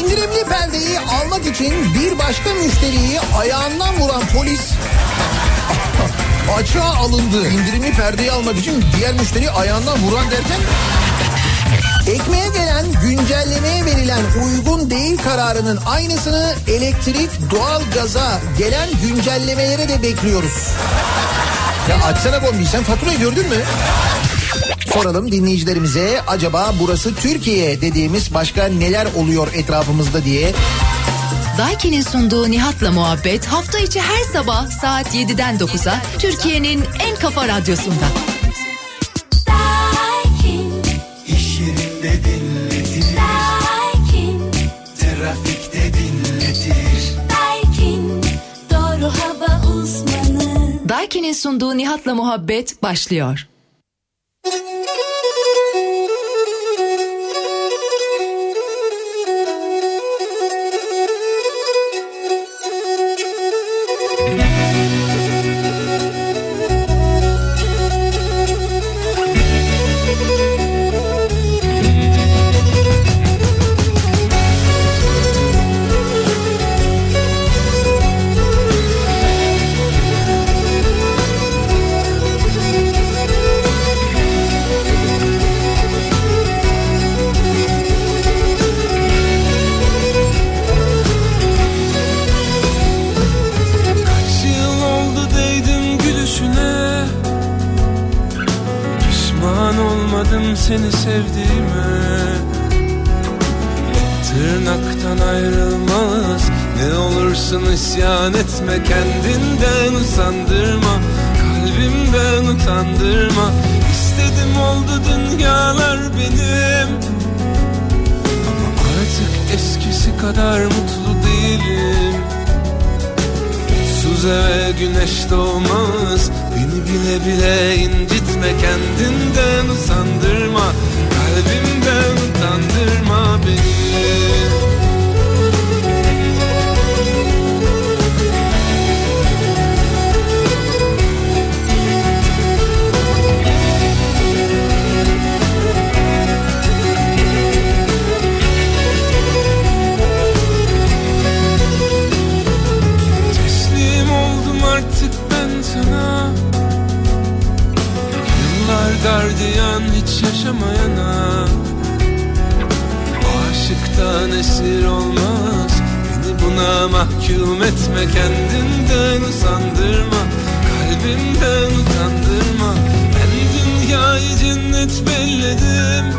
İndirimli perdeyi almak için bir başka müşteriyi ayağından vuran polis açığa alındı. İndirimli perdeyi almak için diğer müşteriyi ayağından vuran derken Ekmeğe gelen güncellemeye verilen uygun değil kararının aynısını elektrik, doğal gaza gelen güncellemelere de bekliyoruz. Ya açsana bombi sen faturayı gördün mü? Soralım dinleyicilerimize acaba burası Türkiye dediğimiz başka neler oluyor etrafımızda diye. Daiki'nin sunduğu Nihat'la muhabbet hafta içi her sabah saat 7'den 9'a Türkiye'nin en kafa radyosunda. İş yerinde dinletir. Trafikte dinletir. Doğru hava uzmanı. Daiki'nin sunduğu Nihat'la muhabbet başlıyor. Olursun isyan etme Kendinden usandırma Kalbimden utandırma. İstedim oldu dünyalar benim. Ama artık eskisi kadar mutlu değilim. Mutsuz eve güneş doğmaz Beni bile bile incitme Kendinden usandırma Kalbimden utandırma beni yaşamayana Aşıktan esir olmaz. Beni buna mahkum etme Kendinden usandırma. Kalbimden utandırma. Ben dünyayı cennet belledim.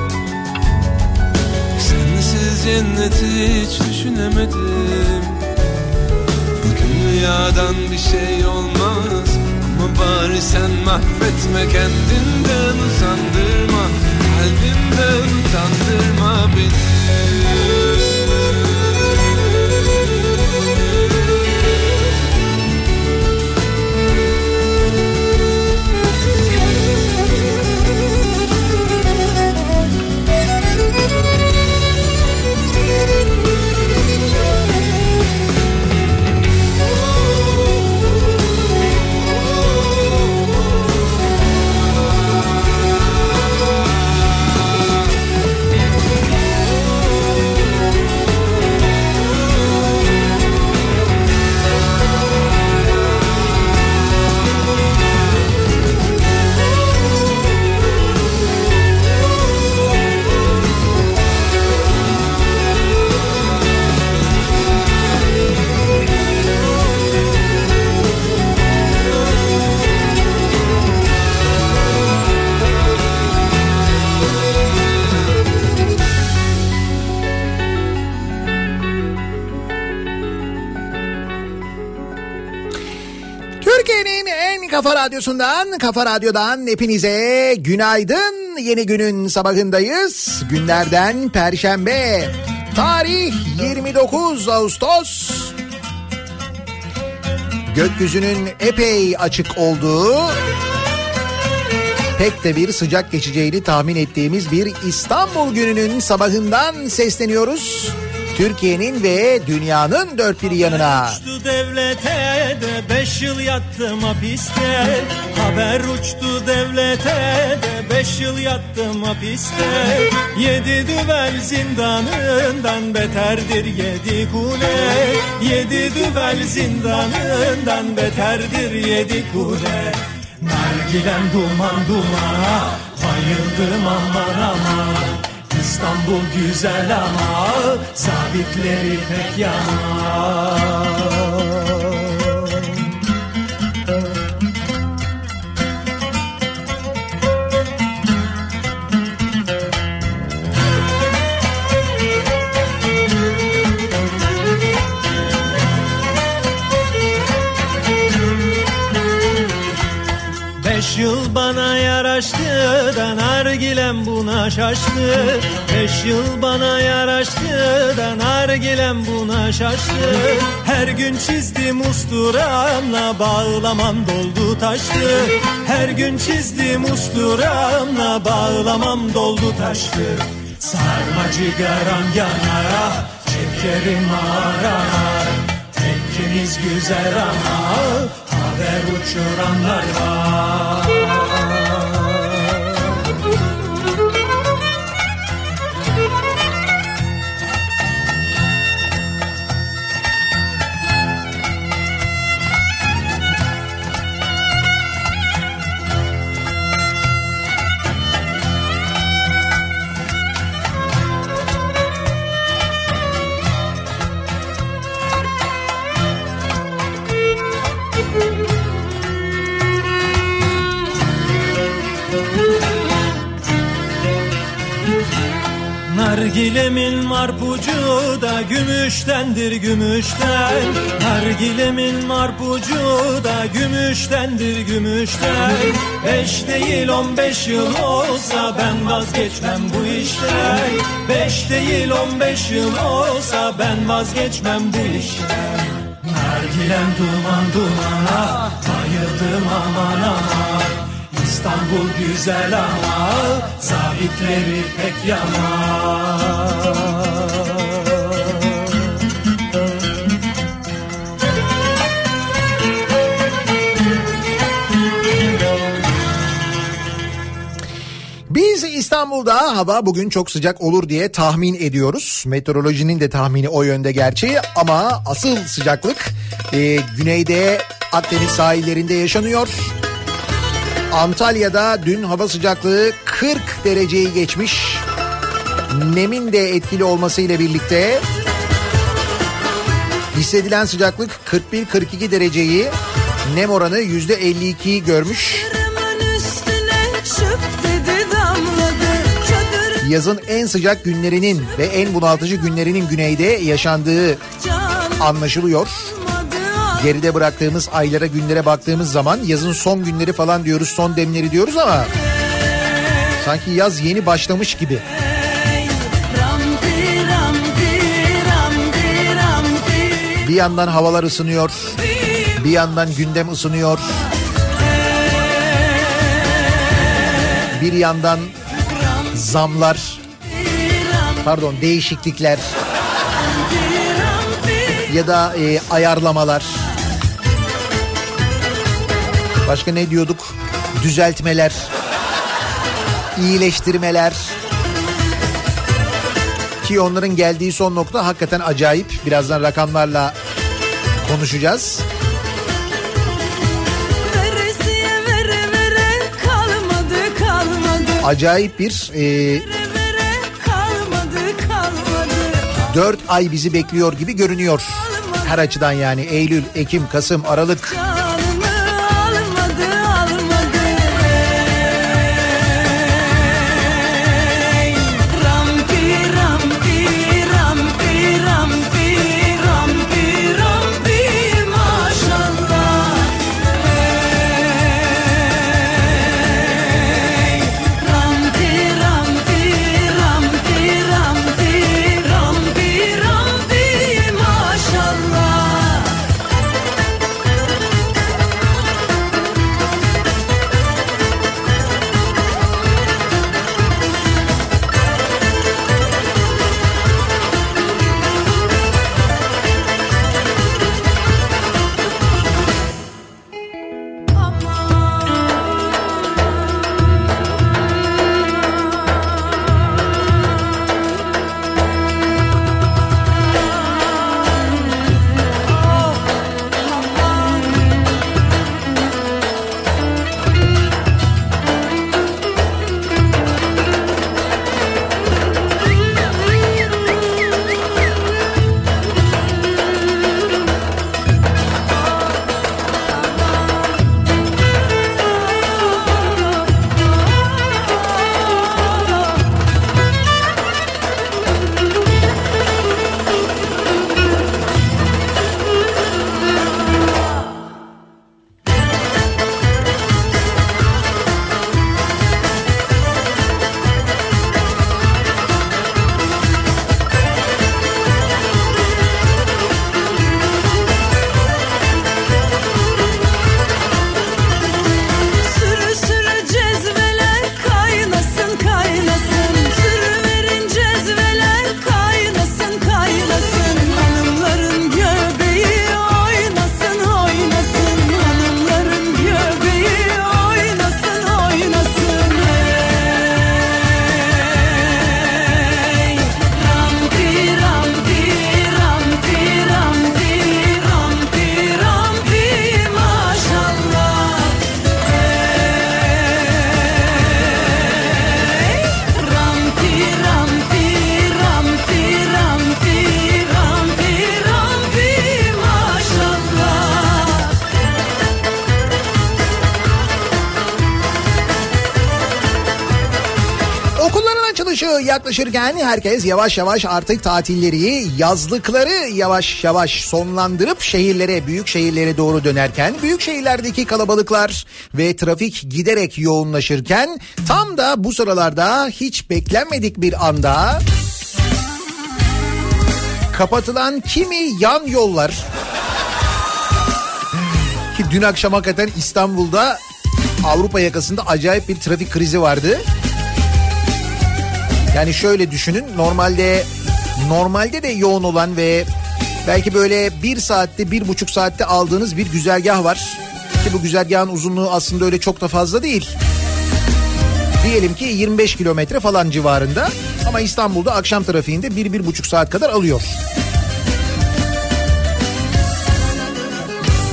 Sensiz cenneti hiç düşünemedim. Bu dünyadan bir şey olmaz. Ama bari sen mahvetme kendinden usandırma Kalbimden utandırma beni kafa radyosundan, kafa radyodan hepinize günaydın. Yeni günün sabahındayız. Günlerden Perşembe. Tarih 29 Ağustos. Gökyüzünün epey açık olduğu, pek de bir sıcak geçeceğini tahmin ettiğimiz bir İstanbul gününün sabahından sesleniyoruz. Türkiye'nin ve dünyanın dört bir yanına. Uçtu devlete de beş yıl yattım hapiste. Haber uçtu devlete de beş yıl yattım hapiste. Yedi düvel zindanından beterdir yedi kule. Yedi düvel zindanından beterdir yedi kule. Nargilem duman dumana bayıldım aman aman. İstanbul güzel ama sabitleri pek yaman. Beş yıl bana yaraştı da nargilem buna şaştı. Beş yıl bana yaraştı da nargilem buna şaştı. Her gün çizdim usturamla bağlamam doldu taştı. Her gün çizdim usturamla bağlamam doldu taştı. Sarma cigaram yanar çekerim arar Tekkimiz güzel ama haber uçuranlar var Nargilemin marpucu da gümüştendir gümüşten. Nargilemin marpucu da gümüştendir gümüşten. Beş değil on beş yıl olsa ben vazgeçmem bu işten. Beş değil on beş yıl olsa ben vazgeçmem bu işten. Nargilem duman dumana bayıldım aman aman İstanbul güzel ama zabitleri pek yaman. Biz İstanbul'da hava bugün çok sıcak olur diye tahmin ediyoruz. Meteorolojinin de tahmini o yönde gerçeği ama asıl sıcaklık e, güneyde Akdeniz sahillerinde yaşanıyor. Antalya'da dün hava sıcaklığı 40 dereceyi geçmiş. Nemin de etkili olmasıyla birlikte hissedilen sıcaklık 41-42 dereceyi nem oranı %52'yi görmüş. Yazın en sıcak günlerinin ve en bunaltıcı günlerinin güneyde yaşandığı anlaşılıyor. Geride bıraktığımız aylara günlere baktığımız zaman yazın son günleri falan diyoruz son demleri diyoruz ama sanki yaz yeni başlamış gibi. Bir yandan havalar ısınıyor. Bir yandan gündem ısınıyor. Bir yandan zamlar pardon değişiklikler ya da e, ayarlamalar başka ne diyorduk düzeltmeler iyileştirmeler ki onların geldiği son nokta hakikaten acayip birazdan rakamlarla konuşacağız. Kalmadı kalmadı. Acayip bir e, Vere vere kalmadı kalmadı. 4 ay bizi bekliyor gibi görünüyor. Her açıdan yani Eylül, Ekim, Kasım, Aralık. Canımı yaklaşırken herkes yavaş yavaş artık tatilleri, yazlıkları yavaş yavaş sonlandırıp şehirlere, büyük şehirlere doğru dönerken büyük şehirlerdeki kalabalıklar ve trafik giderek yoğunlaşırken tam da bu sıralarda hiç beklenmedik bir anda kapatılan kimi yan yollar ki dün akşam hakikaten İstanbul'da Avrupa yakasında acayip bir trafik krizi vardı. Yani şöyle düşünün normalde normalde de yoğun olan ve belki böyle bir saatte bir buçuk saatte aldığınız bir güzergah var. Ki bu güzergahın uzunluğu aslında öyle çok da fazla değil. Diyelim ki 25 kilometre falan civarında ama İstanbul'da akşam trafiğinde bir, bir buçuk saat kadar alıyor.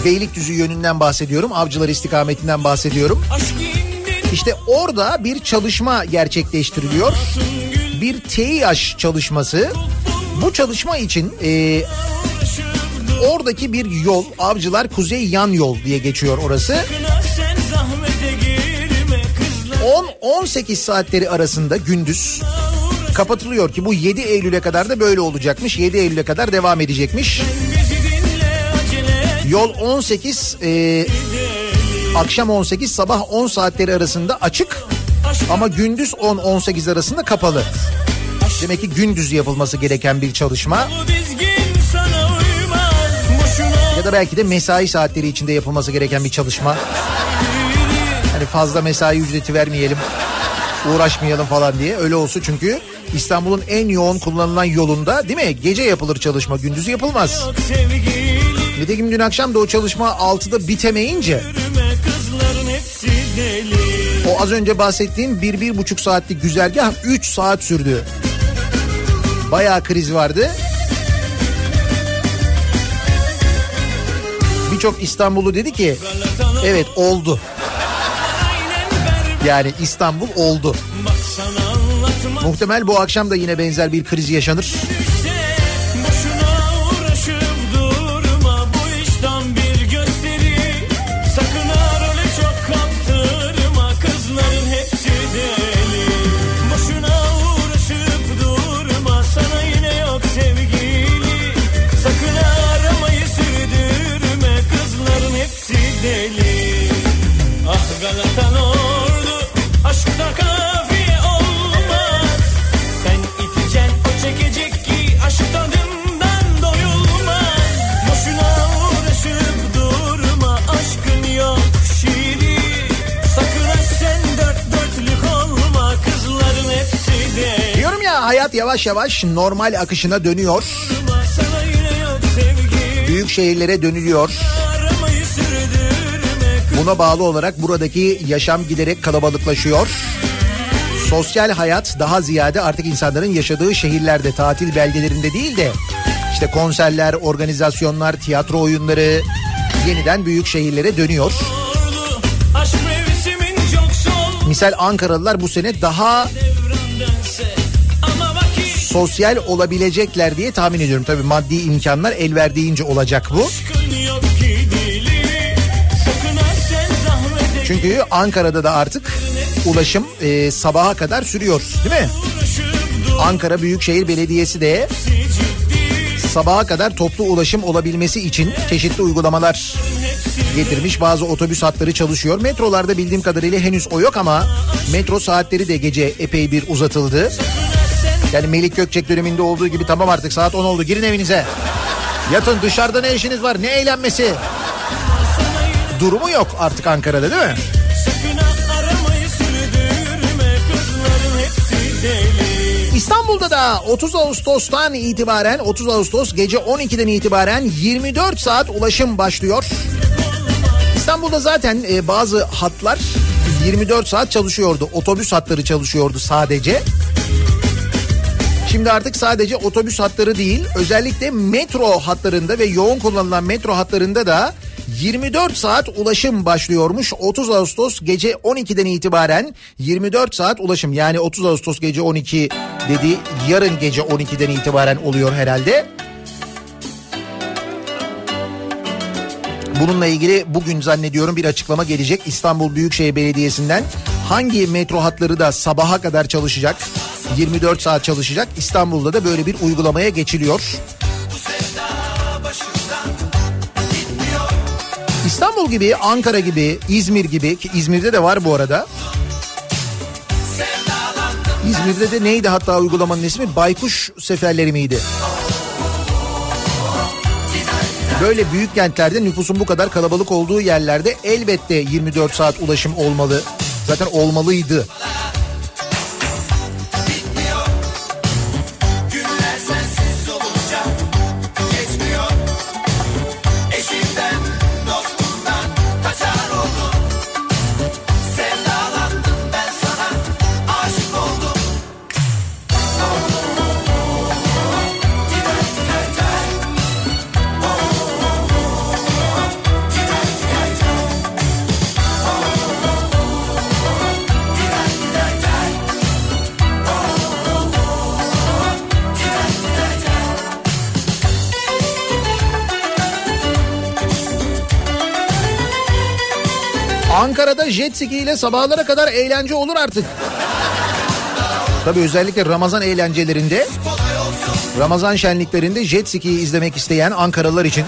Beylikdüzü yönünden bahsediyorum. Avcılar istikametinden bahsediyorum. İşte orada bir çalışma gerçekleştiriliyor. Bir TİH çalışması. Bu çalışma için e, oradaki bir yol Avcılar Kuzey Yan Yol diye geçiyor orası. 10-18 saatleri arasında gündüz kapatılıyor ki bu 7 Eylül'e kadar da böyle olacakmış. 7 Eylül'e kadar devam edecekmiş. Yol 18 e, akşam 18 sabah 10 saatleri arasında açık ama gündüz 10-18 arasında kapalı. Demek ki gündüz yapılması gereken bir çalışma. Ya da belki de mesai saatleri içinde yapılması gereken bir çalışma. Hani fazla mesai ücreti vermeyelim, uğraşmayalım falan diye. Öyle olsun çünkü İstanbul'un en yoğun kullanılan yolunda değil mi? Gece yapılır çalışma, gündüz yapılmaz. Nitekim dün akşam da o çalışma 6'da bitemeyince az önce bahsettiğim bir, bir buçuk saatlik güzergah 3 saat sürdü. Bayağı kriz vardı. Birçok İstanbullu dedi ki evet oldu. Yani İstanbul oldu. Muhtemel bu akşam da yine benzer bir kriz yaşanır. Hayat yavaş yavaş normal akışına dönüyor. Büyük şehirlere dönülüyor. Buna bağlı olarak buradaki yaşam giderek kalabalıklaşıyor. Sosyal hayat daha ziyade artık insanların yaşadığı şehirlerde, tatil beldelerinde değil de işte konserler, organizasyonlar, tiyatro oyunları yeniden büyük şehirlere dönüyor. Misal Ankaralılar bu sene daha sosyal olabilecekler diye tahmin ediyorum. Tabii maddi imkanlar el verdiğince olacak bu. Çünkü Ankara'da da artık ulaşım e, sabaha kadar sürüyor değil mi? Ankara Büyükşehir Belediyesi de sabaha kadar toplu ulaşım olabilmesi için çeşitli uygulamalar getirmiş. Bazı otobüs hatları çalışıyor. Metrolarda bildiğim kadarıyla henüz o yok ama metro saatleri de gece epey bir uzatıldı. Yani Melik Gökçek döneminde olduğu gibi tamam artık saat 10 oldu girin evinize. Yatın dışarıda ne işiniz var ne eğlenmesi. Durumu yok artık Ankara'da değil mi? İstanbul'da da 30 Ağustos'tan itibaren 30 Ağustos gece 12'den itibaren 24 saat ulaşım başlıyor. İstanbul'da zaten e, bazı hatlar 24 saat çalışıyordu. Otobüs hatları çalışıyordu sadece. Şimdi artık sadece otobüs hatları değil özellikle metro hatlarında ve yoğun kullanılan metro hatlarında da 24 saat ulaşım başlıyormuş. 30 Ağustos gece 12'den itibaren 24 saat ulaşım yani 30 Ağustos gece 12 dedi yarın gece 12'den itibaren oluyor herhalde. Bununla ilgili bugün zannediyorum bir açıklama gelecek İstanbul Büyükşehir Belediyesi'nden. Hangi metro hatları da sabaha kadar çalışacak? 24 saat çalışacak. İstanbul'da da böyle bir uygulamaya geçiliyor. İstanbul gibi, Ankara gibi, İzmir gibi ki İzmir'de de var bu arada. İzmir'de de neydi hatta uygulamanın ismi? Baykuş seferleri miydi? Böyle büyük kentlerde nüfusun bu kadar kalabalık olduğu yerlerde elbette 24 saat ulaşım olmalı. Zaten olmalıydı. Ankara'da jet ski ile sabahlara kadar eğlence olur artık. Tabii özellikle Ramazan eğlencelerinde, Ramazan şenliklerinde jet ski'yi izlemek isteyen Ankaralılar için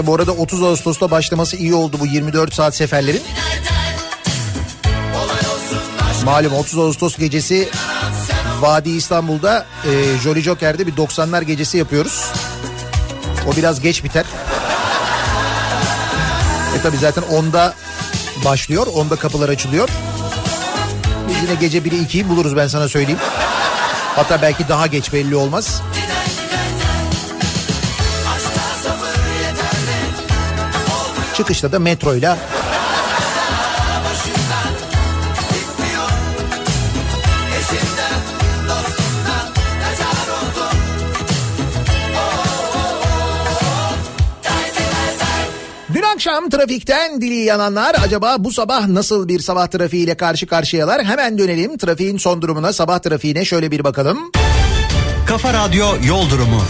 Neyse bu arada 30 Ağustos'ta başlaması iyi oldu bu 24 saat seferlerin. Malum 30 Ağustos gecesi Vadi İstanbul'da e, Jolly Joker'de bir 90'lar gecesi yapıyoruz. O biraz geç biter. E tabi zaten 10'da başlıyor. 10'da kapılar açılıyor. Biz yine gece 1'i 2'yi buluruz ben sana söyleyeyim. Hatta belki daha geç belli olmaz. Çıkışta da metroyla akşam trafikten dili yananlar acaba bu sabah nasıl bir sabah trafiğiyle karşı karşıyalar? Hemen dönelim trafiğin son durumuna sabah trafiğine şöyle bir bakalım. Kafa Radyo Yol Durumu.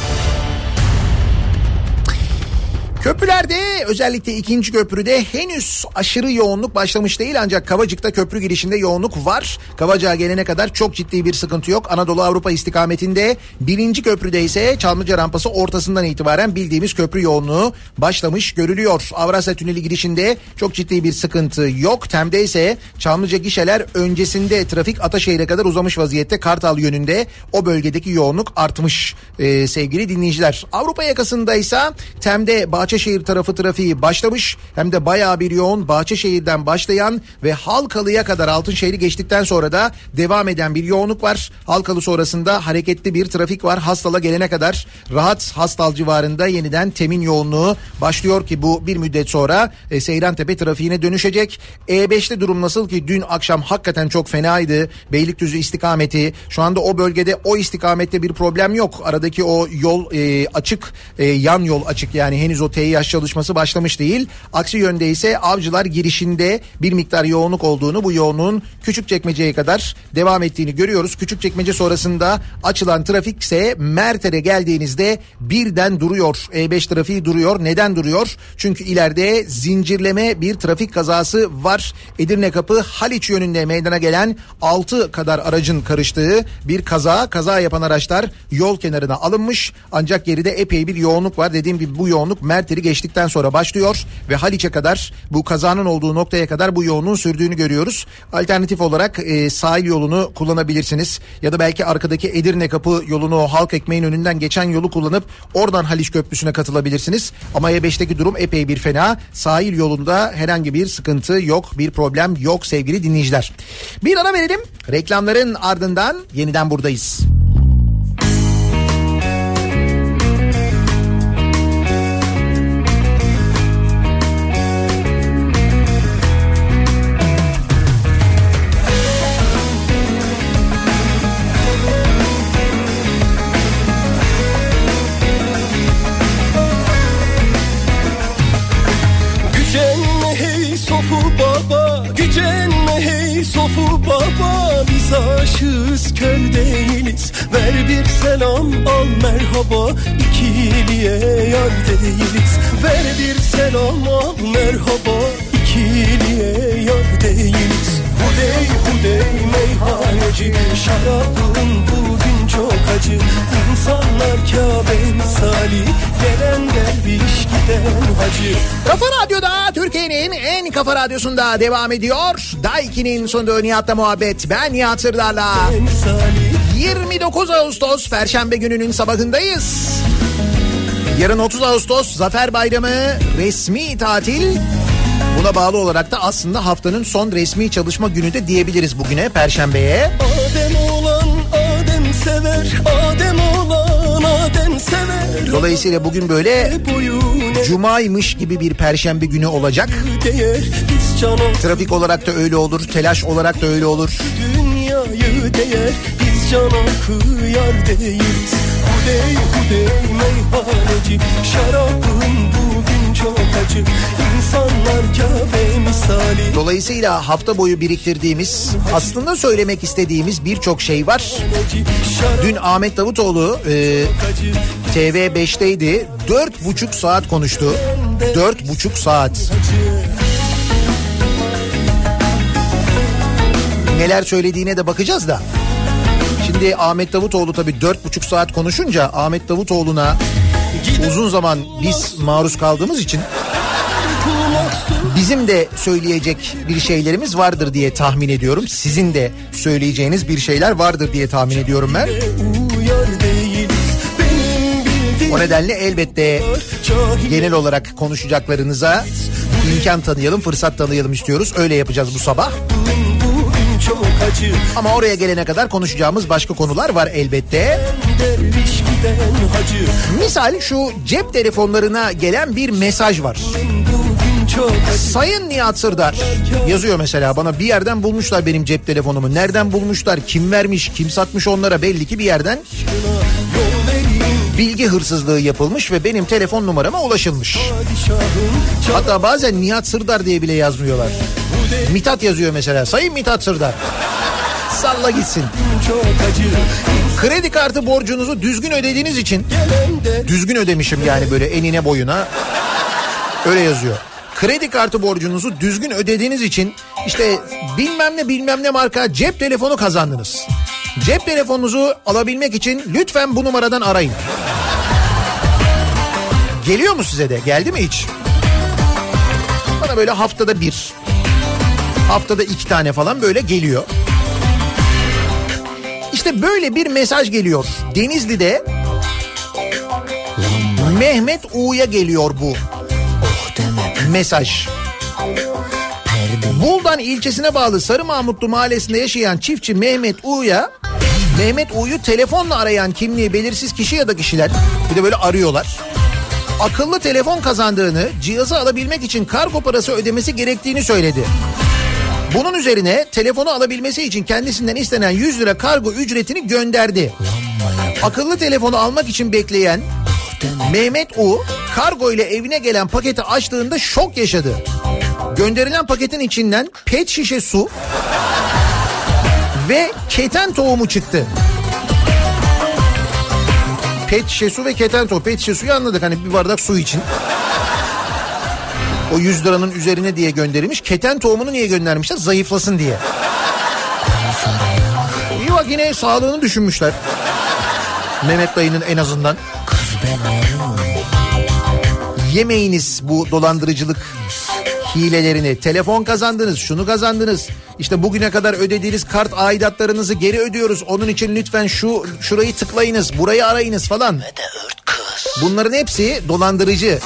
Köprülerde özellikle ikinci köprüde henüz aşırı yoğunluk başlamış değil ancak Kavacık'ta köprü girişinde yoğunluk var. Kavacık'a gelene kadar çok ciddi bir sıkıntı yok. Anadolu Avrupa istikametinde birinci köprüde ise Çamlıca rampası ortasından itibaren bildiğimiz köprü yoğunluğu başlamış görülüyor. Avrasya Tüneli girişinde çok ciddi bir sıkıntı yok. Tem'de ise Çamlıca gişeler öncesinde trafik Ataşehir'e kadar uzamış vaziyette Kartal yönünde o bölgedeki yoğunluk artmış ee, sevgili dinleyiciler. Avrupa yakasında ise Tem'de Bahçeşehir tarafı trafiği başlamış. Hem de bayağı bir yoğun Bahçeşehir'den başlayan ve Halkalı'ya kadar Altınşehir'i geçtikten sonra da devam eden bir yoğunluk var. Halkalı sonrasında hareketli bir trafik var. Hastala gelene kadar rahat Hastal civarında yeniden temin yoğunluğu başlıyor ki bu bir müddet sonra e, Seyrantepe trafiğine dönüşecek. E5'te durum nasıl ki dün akşam hakikaten çok fenaydı. Beylikdüzü istikameti şu anda o bölgede o istikamette bir problem yok. Aradaki o yol e, açık e, yan yol açık yani henüz o TİH çalışması başlamış değil. Aksi yönde ise avcılar girişinde bir miktar yoğunluk olduğunu bu yoğunluğun Küçükçekmece'ye kadar devam ettiğini görüyoruz. Küçükçekmece sonrasında açılan trafik ise Merter'e geldiğinizde birden duruyor. E5 trafiği duruyor. Neden duruyor? Çünkü ileride zincirleme bir trafik kazası var. Edirne Kapı Haliç yönünde meydana gelen 6 kadar aracın karıştığı bir kaza. Kaza yapan araçlar yol kenarına alınmış. Ancak geride epey bir yoğunluk var. Dediğim gibi bu yoğunluk Merter'i geçtikten sonra başlıyor ve Haliç'e kadar bu kazanın olduğu noktaya kadar bu yoğunluğun sürdüğünü görüyoruz. Alternatif olarak e, sahil yolunu kullanabilirsiniz. Ya da belki arkadaki Edirne Kapı yolunu o halk ekmeğin önünden geçen yolu kullanıp oradan Haliç Köprüsü'ne katılabilirsiniz. Ama E5'teki durum epey bir fena. Sahil yolunda herhangi bir sıkıntı yok, bir problem yok sevgili dinleyiciler. Bir ara verelim. Reklamların ardından yeniden buradayız. Baba biz aşığız kör değiliz. Ver bir selam al merhaba. İkiliye yar değiliz. Ver bir selam al merhaba. İkiliye yar değiliz. Hudey hudey meyhaneci. Şarabın bugün çok acı İnsanlar Kabe misali Gelen derviş giden hacı Kafa Radyo'da Türkiye'nin en kafa radyosunda devam ediyor. Daiki'nin sonunda Nihat'la muhabbet. Ben Nihat Sırdar'la. Misali 29 Ağustos Perşembe gününün sabahındayız. Yarın 30 Ağustos Zafer Bayramı resmi tatil. Buna bağlı olarak da aslında haftanın son resmi çalışma günü de diyebiliriz bugüne Perşembe'ye. Adem sever Adem olan Adem sever Dolayısıyla bugün böyle cumaymış gibi bir perşembe günü olacak. Trafik olarak da öyle olur, telaş olarak da öyle olur. dünyayı değer Biz can kıyar değiliz Hudey hudey meyhaneci Şarabın acı İnsanlar Kabe misali Dolayısıyla hafta boyu biriktirdiğimiz, aslında söylemek istediğimiz birçok şey var. Dün Ahmet Davutoğlu e, acı TV5'teydi. Dört buçuk saat konuştu. Dört buçuk saat. Neler söylediğine de bakacağız da. Şimdi Ahmet Davutoğlu tabii dört buçuk saat konuşunca Ahmet Davutoğlu'na uzun zaman biz maruz kaldığımız için bizim de söyleyecek bir şeylerimiz vardır diye tahmin ediyorum. Sizin de söyleyeceğiniz bir şeyler vardır diye tahmin ediyorum ben. O nedenle elbette genel olarak konuşacaklarınıza imkan tanıyalım, fırsat tanıyalım istiyoruz. Öyle yapacağız bu sabah. Çok acı Ama oraya gelene kadar konuşacağımız başka konular var elbette. Misal şu cep telefonlarına gelen bir mesaj var. Sayın Nihat Sırdar yazıyor mesela bana bir yerden bulmuşlar benim cep telefonumu. Nereden bulmuşlar, kim vermiş, kim satmış onlara belli ki bir yerden bilgi hırsızlığı yapılmış ve benim telefon numarama ulaşılmış. Hatta bazen Nihat Sırdar diye bile yazmıyorlar. Mithat yazıyor mesela. Sayın Mithat Sırdar. Salla gitsin. Kredi kartı borcunuzu düzgün ödediğiniz için düzgün ödemişim yani böyle enine boyuna. Öyle yazıyor. Kredi kartı borcunuzu düzgün ödediğiniz için işte bilmem ne bilmem ne marka cep telefonu kazandınız. Cep telefonunuzu alabilmek için lütfen bu numaradan arayın. Geliyor mu size de? Geldi mi hiç? Bana böyle haftada bir, haftada iki tane falan böyle geliyor. İşte böyle bir mesaj geliyor. Denizli'de Mehmet U'ya geliyor bu mesaj. Buldan ilçesine bağlı Sarı Mahmutlu mahallesinde yaşayan çiftçi Mehmet U'ya Mehmet U'yu telefonla arayan kimliği belirsiz kişi ya da kişiler bir de böyle arıyorlar. Akıllı telefon kazandığını, cihazı alabilmek için kargo parası ödemesi gerektiğini söyledi. Bunun üzerine telefonu alabilmesi için kendisinden istenen 100 lira kargo ücretini gönderdi. Akıllı telefonu almak için bekleyen Mehmet U kargo ile evine gelen paketi açtığında şok yaşadı. Gönderilen paketin içinden pet şişe su ve keten tohumu çıktı. Pet şişe su ve keten tohumu. Pet şişe suyu anladık hani bir bardak su için. O 100 liranın üzerine diye gönderilmiş. Keten tohumunu niye göndermişler? Zayıflasın diye. İyi bak yine sağlığını düşünmüşler. Mehmet dayının en azından. Yemeyiniz bu dolandırıcılık hilelerini. Telefon kazandınız, şunu kazandınız. İşte bugüne kadar ödediğiniz kart aidatlarınızı geri ödüyoruz. Onun için lütfen şu şurayı tıklayınız, burayı arayınız falan. Bunların hepsi dolandırıcı.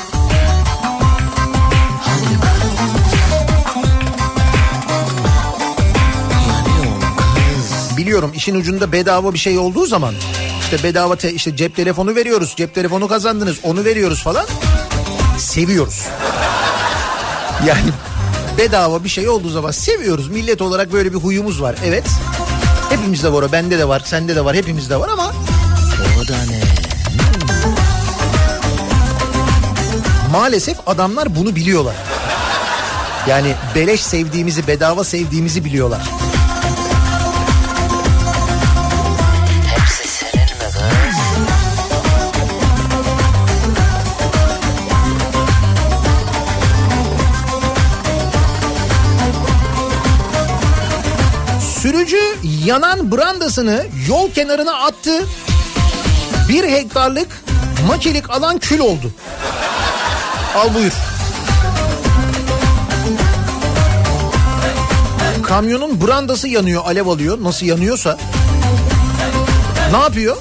Biliyorum işin ucunda bedava bir şey olduğu zaman işte bedava te- işte cep telefonu veriyoruz. Cep telefonu kazandınız onu veriyoruz falan. Seviyoruz. Yani bedava bir şey olduğu zaman seviyoruz. Millet olarak böyle bir huyumuz var. Evet. Hepimizde var o. Bende de var. Sende de var. Hepimizde var ama O da ne? maalesef adamlar bunu biliyorlar. Yani beleş sevdiğimizi, bedava sevdiğimizi biliyorlar. Yanan brandasını yol kenarına attı. Bir hektarlık makilik alan kül oldu. Al buyur. Kamyonun brandası yanıyor, alev alıyor. Nasıl yanıyorsa. Ne yapıyor?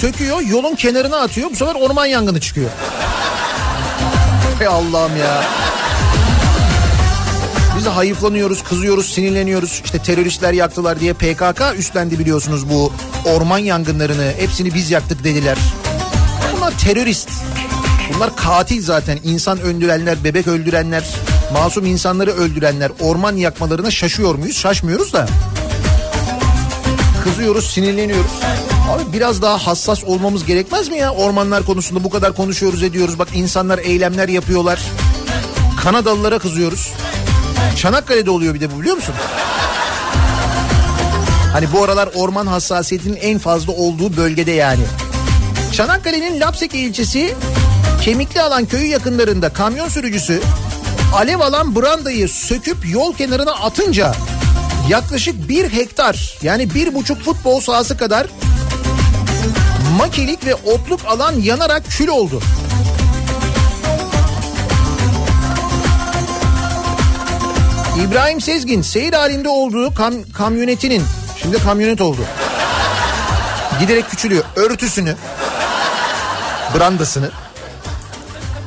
Söküyor, yolun kenarına atıyor. Bu sefer orman yangını çıkıyor. Hey Allah'ım ya. Biz de hayıflanıyoruz, kızıyoruz, sinirleniyoruz. İşte teröristler yaktılar diye PKK üstlendi biliyorsunuz bu orman yangınlarını. Hepsini biz yaktık dediler. Bunlar terörist. Bunlar katil zaten. İnsan öldürenler, bebek öldürenler, masum insanları öldürenler. Orman yakmalarına şaşıyor muyuz? Şaşmıyoruz da. Kızıyoruz, sinirleniyoruz. Abi biraz daha hassas olmamız gerekmez mi ya? Ormanlar konusunda bu kadar konuşuyoruz ediyoruz. Bak insanlar eylemler yapıyorlar. Kanadalılara kızıyoruz. Çanakkale'de oluyor bir de bu biliyor musun? Hani bu aralar orman hassasiyetinin en fazla olduğu bölgede yani. Çanakkale'nin Lapseki ilçesi Kemikli Alan köyü yakınlarında kamyon sürücüsü alev alan brandayı söküp yol kenarına atınca yaklaşık bir hektar yani bir buçuk futbol sahası kadar makilik ve otluk alan yanarak kül oldu. İbrahim Sezgin seyir halinde olduğu kam kamyonetinin şimdi kamyonet oldu. Giderek küçülüyor. Örtüsünü brandasını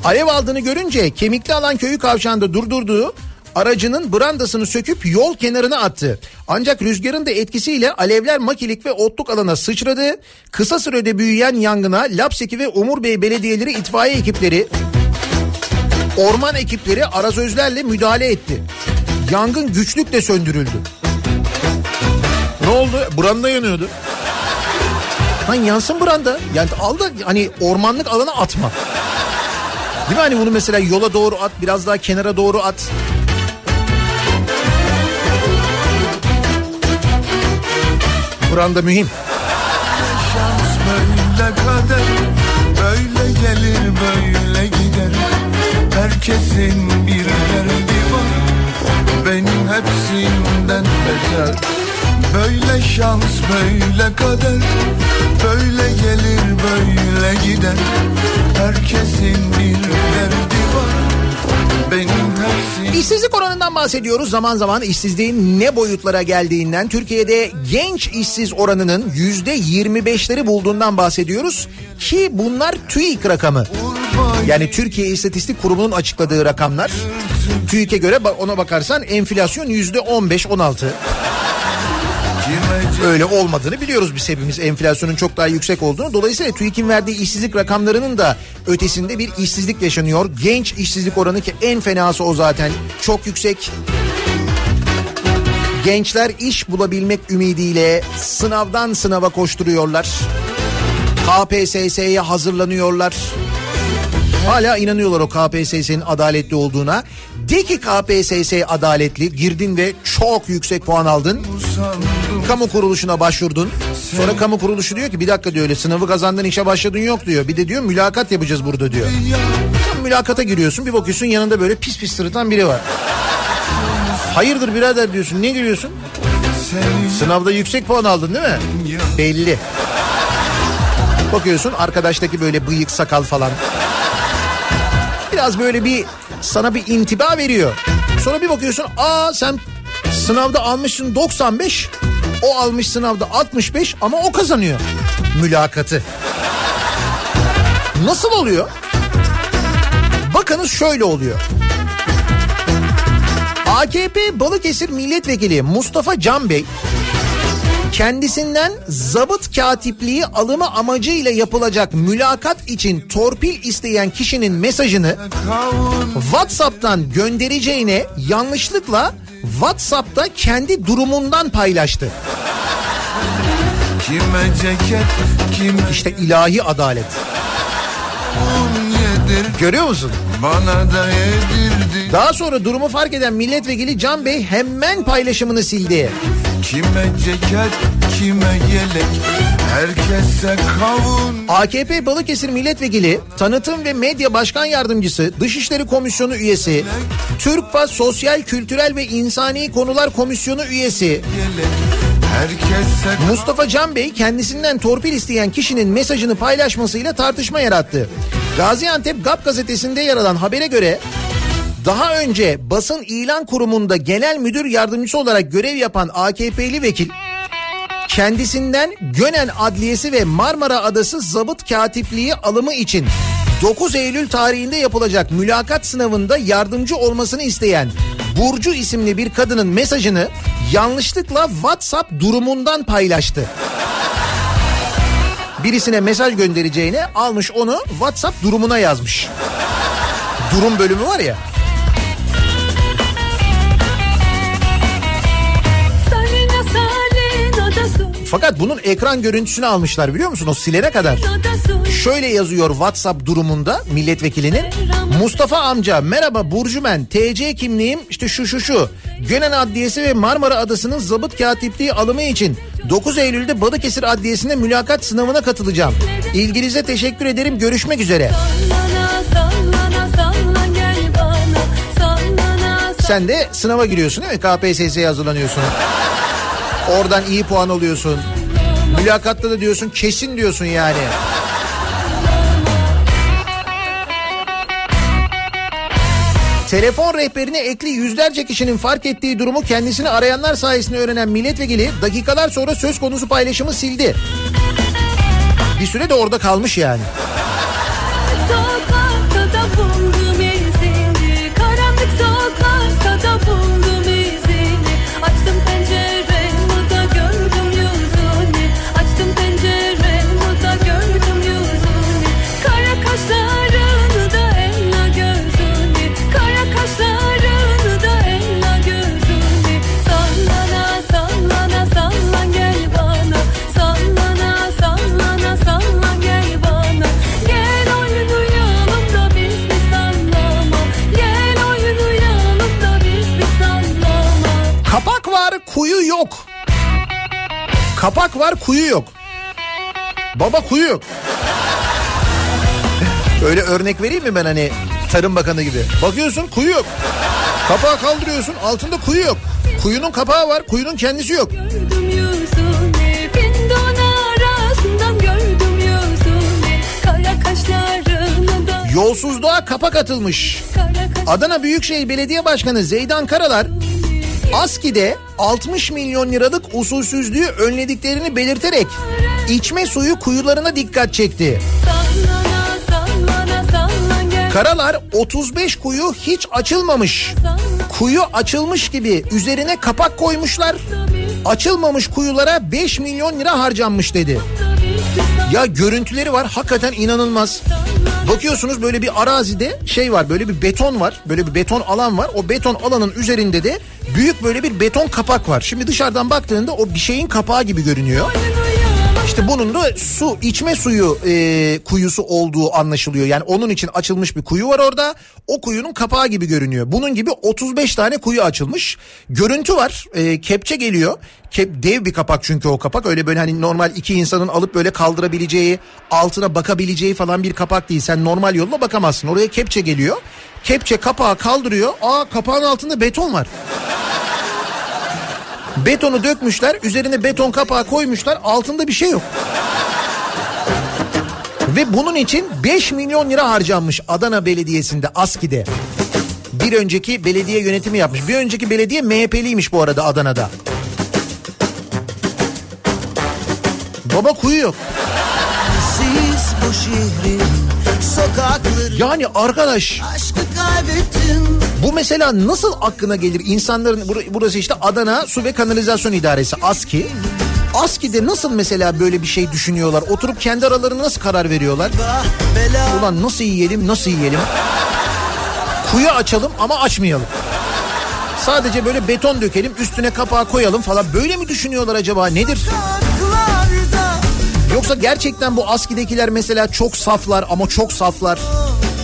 alev aldığını görünce kemikli alan köyü kavşağında durdurduğu aracının brandasını söküp yol kenarına attı. Ancak rüzgarın da etkisiyle alevler makilik ve otluk alana sıçradı. Kısa sürede büyüyen yangına Lapseki ve Umur Bey belediyeleri itfaiye ekipleri orman ekipleri arazözlerle müdahale etti. Yangın güçlükle söndürüldü. Ne oldu? Branda yanıyordu. Lan yansın branda. Yani al da hani ormanlık alana atma. Değil mi hani bunu mesela yola doğru at biraz daha kenara doğru at. Branda mühim. Şans böyle kader Böyle gelir böyle gider Herkesin bir derdi hepsinden beter Böyle şans böyle kader Böyle gelir böyle gider Herkesin bir derdi var İşsizlik oranından bahsediyoruz. Zaman zaman işsizliğin ne boyutlara geldiğinden, Türkiye'de genç işsiz oranının yüzde 25'leri bulduğundan bahsediyoruz. Ki bunlar TÜİK rakamı. Yani Türkiye İstatistik Kurumu'nun açıkladığı rakamlar. TÜİK'e göre ona bakarsan enflasyon yüzde 15-16. Öyle olmadığını biliyoruz biz hepimiz enflasyonun çok daha yüksek olduğunu. Dolayısıyla TÜİK'in verdiği işsizlik rakamlarının da ötesinde bir işsizlik yaşanıyor. Genç işsizlik oranı ki en fenası o zaten çok yüksek. Gençler iş bulabilmek ümidiyle sınavdan sınava koşturuyorlar. KPSS'ye hazırlanıyorlar. Hala inanıyorlar o KPSS'nin adaletli olduğuna. De ki KPSS adaletli, girdin ve çok yüksek puan aldın. Kamu kuruluşuna başvurdun. Sonra kamu kuruluşu diyor ki bir dakika diyor öyle sınavı kazandın işe başladın yok diyor. Bir de diyor mülakat yapacağız burada diyor. Sen mülakata giriyorsun bir bakıyorsun yanında böyle pis pis sırıtan biri var. Hayırdır birader diyorsun ne giriyorsun? Sınavda yüksek puan aldın değil mi? Belli. Bakıyorsun arkadaştaki böyle bıyık sakal falan. Biraz böyle bir sana bir intiba veriyor. Sonra bir bakıyorsun aa sen sınavda almışsın 95 o almış sınavda 65 ama o kazanıyor mülakatı. Nasıl oluyor? Bakınız şöyle oluyor. AKP Balıkesir Milletvekili Mustafa Can Bey kendisinden zabıt katipliği alımı amacıyla yapılacak mülakat için torpil isteyen kişinin mesajını WhatsApp'tan göndereceğine yanlışlıkla WhatsApp'ta kendi durumundan paylaştı. Kime ceket kime İşte ilahi adalet. Görüyor musun? Bana da yedirdi. Daha sonra durumu fark eden milletvekili Can Bey hemen paylaşımını sildi. Kime ceket kime yelek Herkese kavun. AKP Balıkesir Milletvekili, Tanıtım ve Medya Başkan Yardımcısı, Dışişleri Komisyonu üyesi, TÜRKPA Sosyal, Kültürel ve İnsani Konular Komisyonu üyesi, yelek Mustafa Can Bey kendisinden torpil isteyen kişinin mesajını paylaşmasıyla tartışma yarattı. Gaziantep GAP gazetesinde yer alan habere göre daha önce basın ilan kurumunda genel müdür yardımcısı olarak görev yapan AKP'li vekil kendisinden Gönen Adliyesi ve Marmara Adası zabıt katipliği alımı için 9 Eylül tarihinde yapılacak mülakat sınavında yardımcı olmasını isteyen Burcu isimli bir kadının mesajını yanlışlıkla WhatsApp durumundan paylaştı. Birisine mesaj göndereceğine almış onu WhatsApp durumuna yazmış. Durum bölümü var ya. Fakat bunun ekran görüntüsünü almışlar biliyor musun o silene kadar. Şöyle yazıyor WhatsApp durumunda milletvekilinin. Mustafa amca merhaba Burcu ben. TC kimliğim işte şu şu şu. Gönen Adliyesi ve Marmara Adası'nın zabıt katipliği alımı için 9 Eylül'de Balıkesir Adliyesi'nde mülakat sınavına katılacağım. İlginize teşekkür ederim. Görüşmek üzere. Sen de sınava giriyorsun değil mi? KPSS'ye hazırlanıyorsun. Oradan iyi puan alıyorsun. Mülakatta da diyorsun kesin diyorsun yani. Telefon rehberine ekli yüzlerce kişinin fark ettiği durumu kendisini arayanlar sayesinde öğrenen milletvekili dakikalar sonra söz konusu paylaşımı sildi. Bir süre de orada kalmış yani. Yok. Kapak var kuyu yok. Baba kuyu yok. Öyle örnek vereyim mi ben hani Tarım Bakanı gibi. Bakıyorsun kuyu yok. Kapağı kaldırıyorsun altında kuyu yok. Kuyunun kapağı var kuyunun kendisi yok. Yolsuzluğa kapak atılmış. Adana Büyükşehir Belediye Başkanı Zeydan Karalar ASKİ'de 60 milyon liralık usulsüzlüğü önlediklerini belirterek içme suyu kuyularına dikkat çekti. Karalar 35 kuyu hiç açılmamış. Kuyu açılmış gibi üzerine kapak koymuşlar. Açılmamış kuyulara 5 milyon lira harcanmış dedi. Ya görüntüleri var hakikaten inanılmaz. Bakıyorsunuz böyle bir arazide şey var böyle bir beton var. Böyle bir beton alan var. O beton alanın üzerinde de büyük böyle bir beton kapak var. Şimdi dışarıdan baktığında o bir şeyin kapağı gibi görünüyor. İşte bunun da su içme suyu e, kuyusu olduğu anlaşılıyor. Yani onun için açılmış bir kuyu var orada. O kuyunun kapağı gibi görünüyor. Bunun gibi 35 tane kuyu açılmış. Görüntü var. E, kepçe geliyor. Kep, dev bir kapak çünkü o kapak. Öyle böyle hani normal iki insanın alıp böyle kaldırabileceği, altına bakabileceği falan bir kapak değil. Sen normal yolla bakamazsın. Oraya kepçe geliyor. Kepçe kapağı kaldırıyor. Aa kapağın altında beton var. Betonu dökmüşler, üzerine beton kapağı koymuşlar, altında bir şey yok. Ve bunun için 5 milyon lira harcanmış Adana Belediyesi'nde ASKİ'de. Bir önceki belediye yönetimi yapmış. Bir önceki belediye MHP'liymiş bu arada Adana'da. Baba kuyu yok. Siz bu şehrin sokakları Yani arkadaş bu mesela nasıl aklına gelir insanların bur- burası işte Adana Su ve Kanalizasyon İdaresi ASKİ. ASKİ'de nasıl mesela böyle bir şey düşünüyorlar? Oturup kendi aralarında nasıl karar veriyorlar? Ulan nasıl yiyelim nasıl yiyelim? Kuyu açalım ama açmayalım. Sadece böyle beton dökelim üstüne kapağı koyalım falan. Böyle mi düşünüyorlar acaba nedir? Yoksa gerçekten bu ASKİ'dekiler mesela çok saflar ama çok saflar.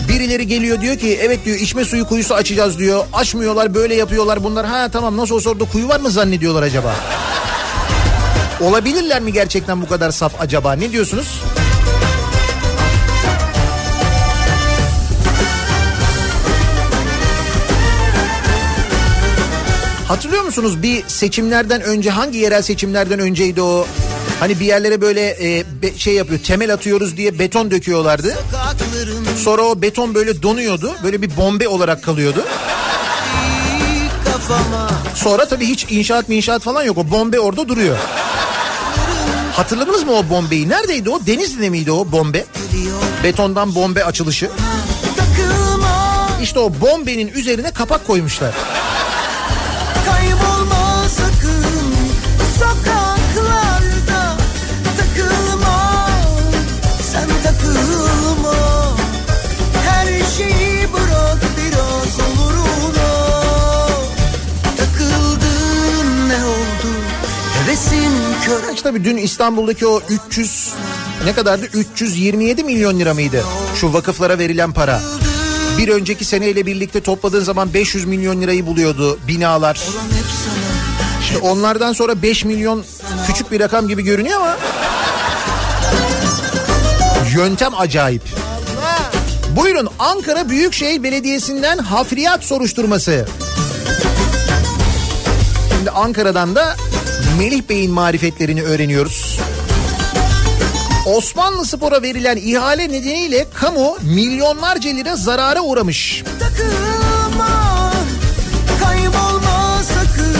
Birileri geliyor diyor ki evet diyor içme suyu kuyusu açacağız diyor. Açmıyorlar böyle yapıyorlar bunlar. Ha tamam nasıl olsa orada kuyu var mı zannediyorlar acaba? Olabilirler mi gerçekten bu kadar saf acaba? Ne diyorsunuz? Hatırlıyor musunuz bir seçimlerden önce hangi yerel seçimlerden önceydi o? Hani bir yerlere böyle e, şey yapıyor temel atıyoruz diye beton döküyorlardı. Sonra o beton böyle donuyordu. Böyle bir bombe olarak kalıyordu. Sonra tabii hiç inşaat inşaat falan yok. O bombe orada duruyor. Hatırladınız mı o bombeyi? Neredeydi o? Denizli'de miydi o bombe? Betondan bombe açılışı. İşte o bombenin üzerine kapak koymuşlar. Kör İşte tabii dün İstanbul'daki o 300 ne kadardı? 327 milyon lira mıydı? Şu vakıflara verilen para. Bir önceki seneyle birlikte topladığın zaman 500 milyon lirayı buluyordu binalar. İşte onlardan sonra 5 milyon küçük bir rakam gibi görünüyor ama yöntem acayip. Buyurun Ankara Büyükşehir Belediyesi'nden hafriyat soruşturması. Şimdi Ankara'dan da Melih Bey'in marifetlerini öğreniyoruz. Osmanlı Spor'a verilen ihale nedeniyle kamu milyonlarca lira zarara uğramış. takılma sakın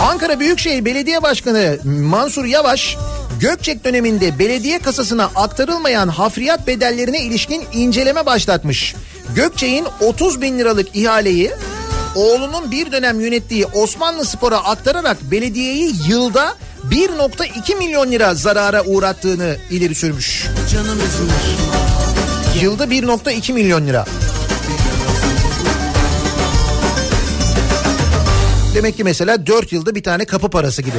Ankara Büyükşehir Belediye Başkanı Mansur Yavaş Gökçek döneminde belediye kasasına aktarılmayan hafriyat bedellerine ilişkin inceleme başlatmış. Gökçek'in 30 bin liralık ihaleyi oğlunun bir dönem yönettiği Osmanlı Spor'a aktararak belediyeyi yılda 1.2 milyon lira zarara uğrattığını ileri sürmüş. Yılda 1.2 milyon lira. Demek ki mesela 4 yılda bir tane kapı parası gibi.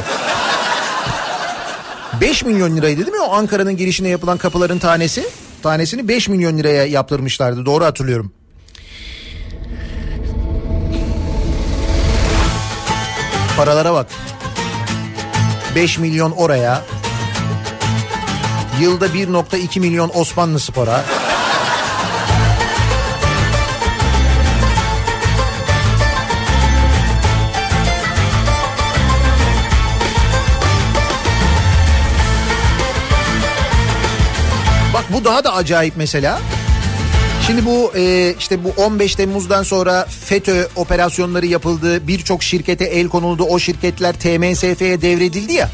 5 milyon liraydı değil mi o Ankara'nın girişine yapılan kapıların tanesi? Tanesini 5 milyon liraya yaptırmışlardı doğru hatırlıyorum. Paralara bak. 5 milyon oraya. Yılda 1.2 milyon Osmanlı Spor'a. Bak bu daha da acayip mesela. Şimdi bu e, işte bu 15 Temmuz'dan sonra FETÖ operasyonları yapıldı. Birçok şirkete el konuldu. O şirketler TMSF'ye devredildi ya.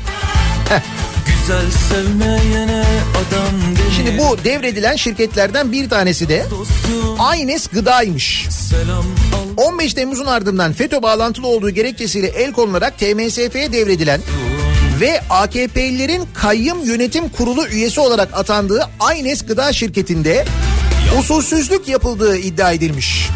Güzel sevmeyene adam değil Şimdi bu devredilen şirketlerden bir tanesi de Aynes Gıda'ymış. Selam al 15 Temmuz'un ardından FETÖ bağlantılı olduğu gerekçesiyle el konularak TMSF'ye devredilen ve AKP'lilerin kayyım yönetim kurulu üyesi olarak atandığı Aynes Gıda şirketinde usulsüzlük yapıldığı iddia edilmiş.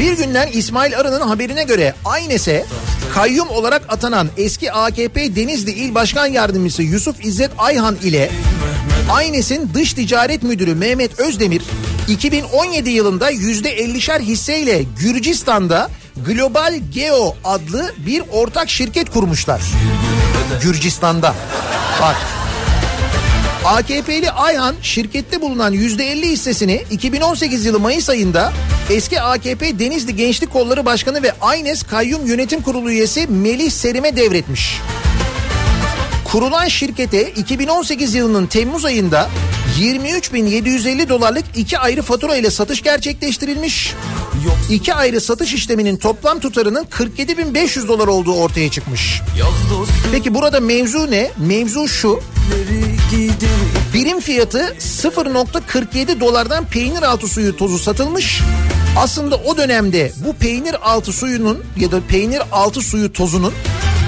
Bir günden İsmail Arı'nın haberine göre Aynes'e kayyum olarak atanan eski AKP Denizli İl Başkan Yardımcısı Yusuf İzzet Ayhan ile Aynes'in dış ticaret müdürü Mehmet Özdemir 2017 yılında %50'şer hisseyle Gürcistan'da Global Geo adlı bir ortak şirket kurmuşlar. Gürcistan'da. Bak AKP'li Ayhan şirkette bulunan %50 hissesini 2018 yılı Mayıs ayında eski AKP Denizli Gençlik Kolları Başkanı ve Aynes Kayyum Yönetim Kurulu üyesi Melih Serim'e devretmiş. Kurulan şirkete 2018 yılının Temmuz ayında 23.750 dolarlık iki ayrı fatura ile satış gerçekleştirilmiş. İki ayrı satış işleminin toplam tutarının 47.500 dolar olduğu ortaya çıkmış. Peki burada mevzu ne? Mevzu şu. Birim fiyatı 0.47 dolardan peynir altı suyu tozu satılmış. Aslında o dönemde bu peynir altı suyunun ya da peynir altı suyu tozunun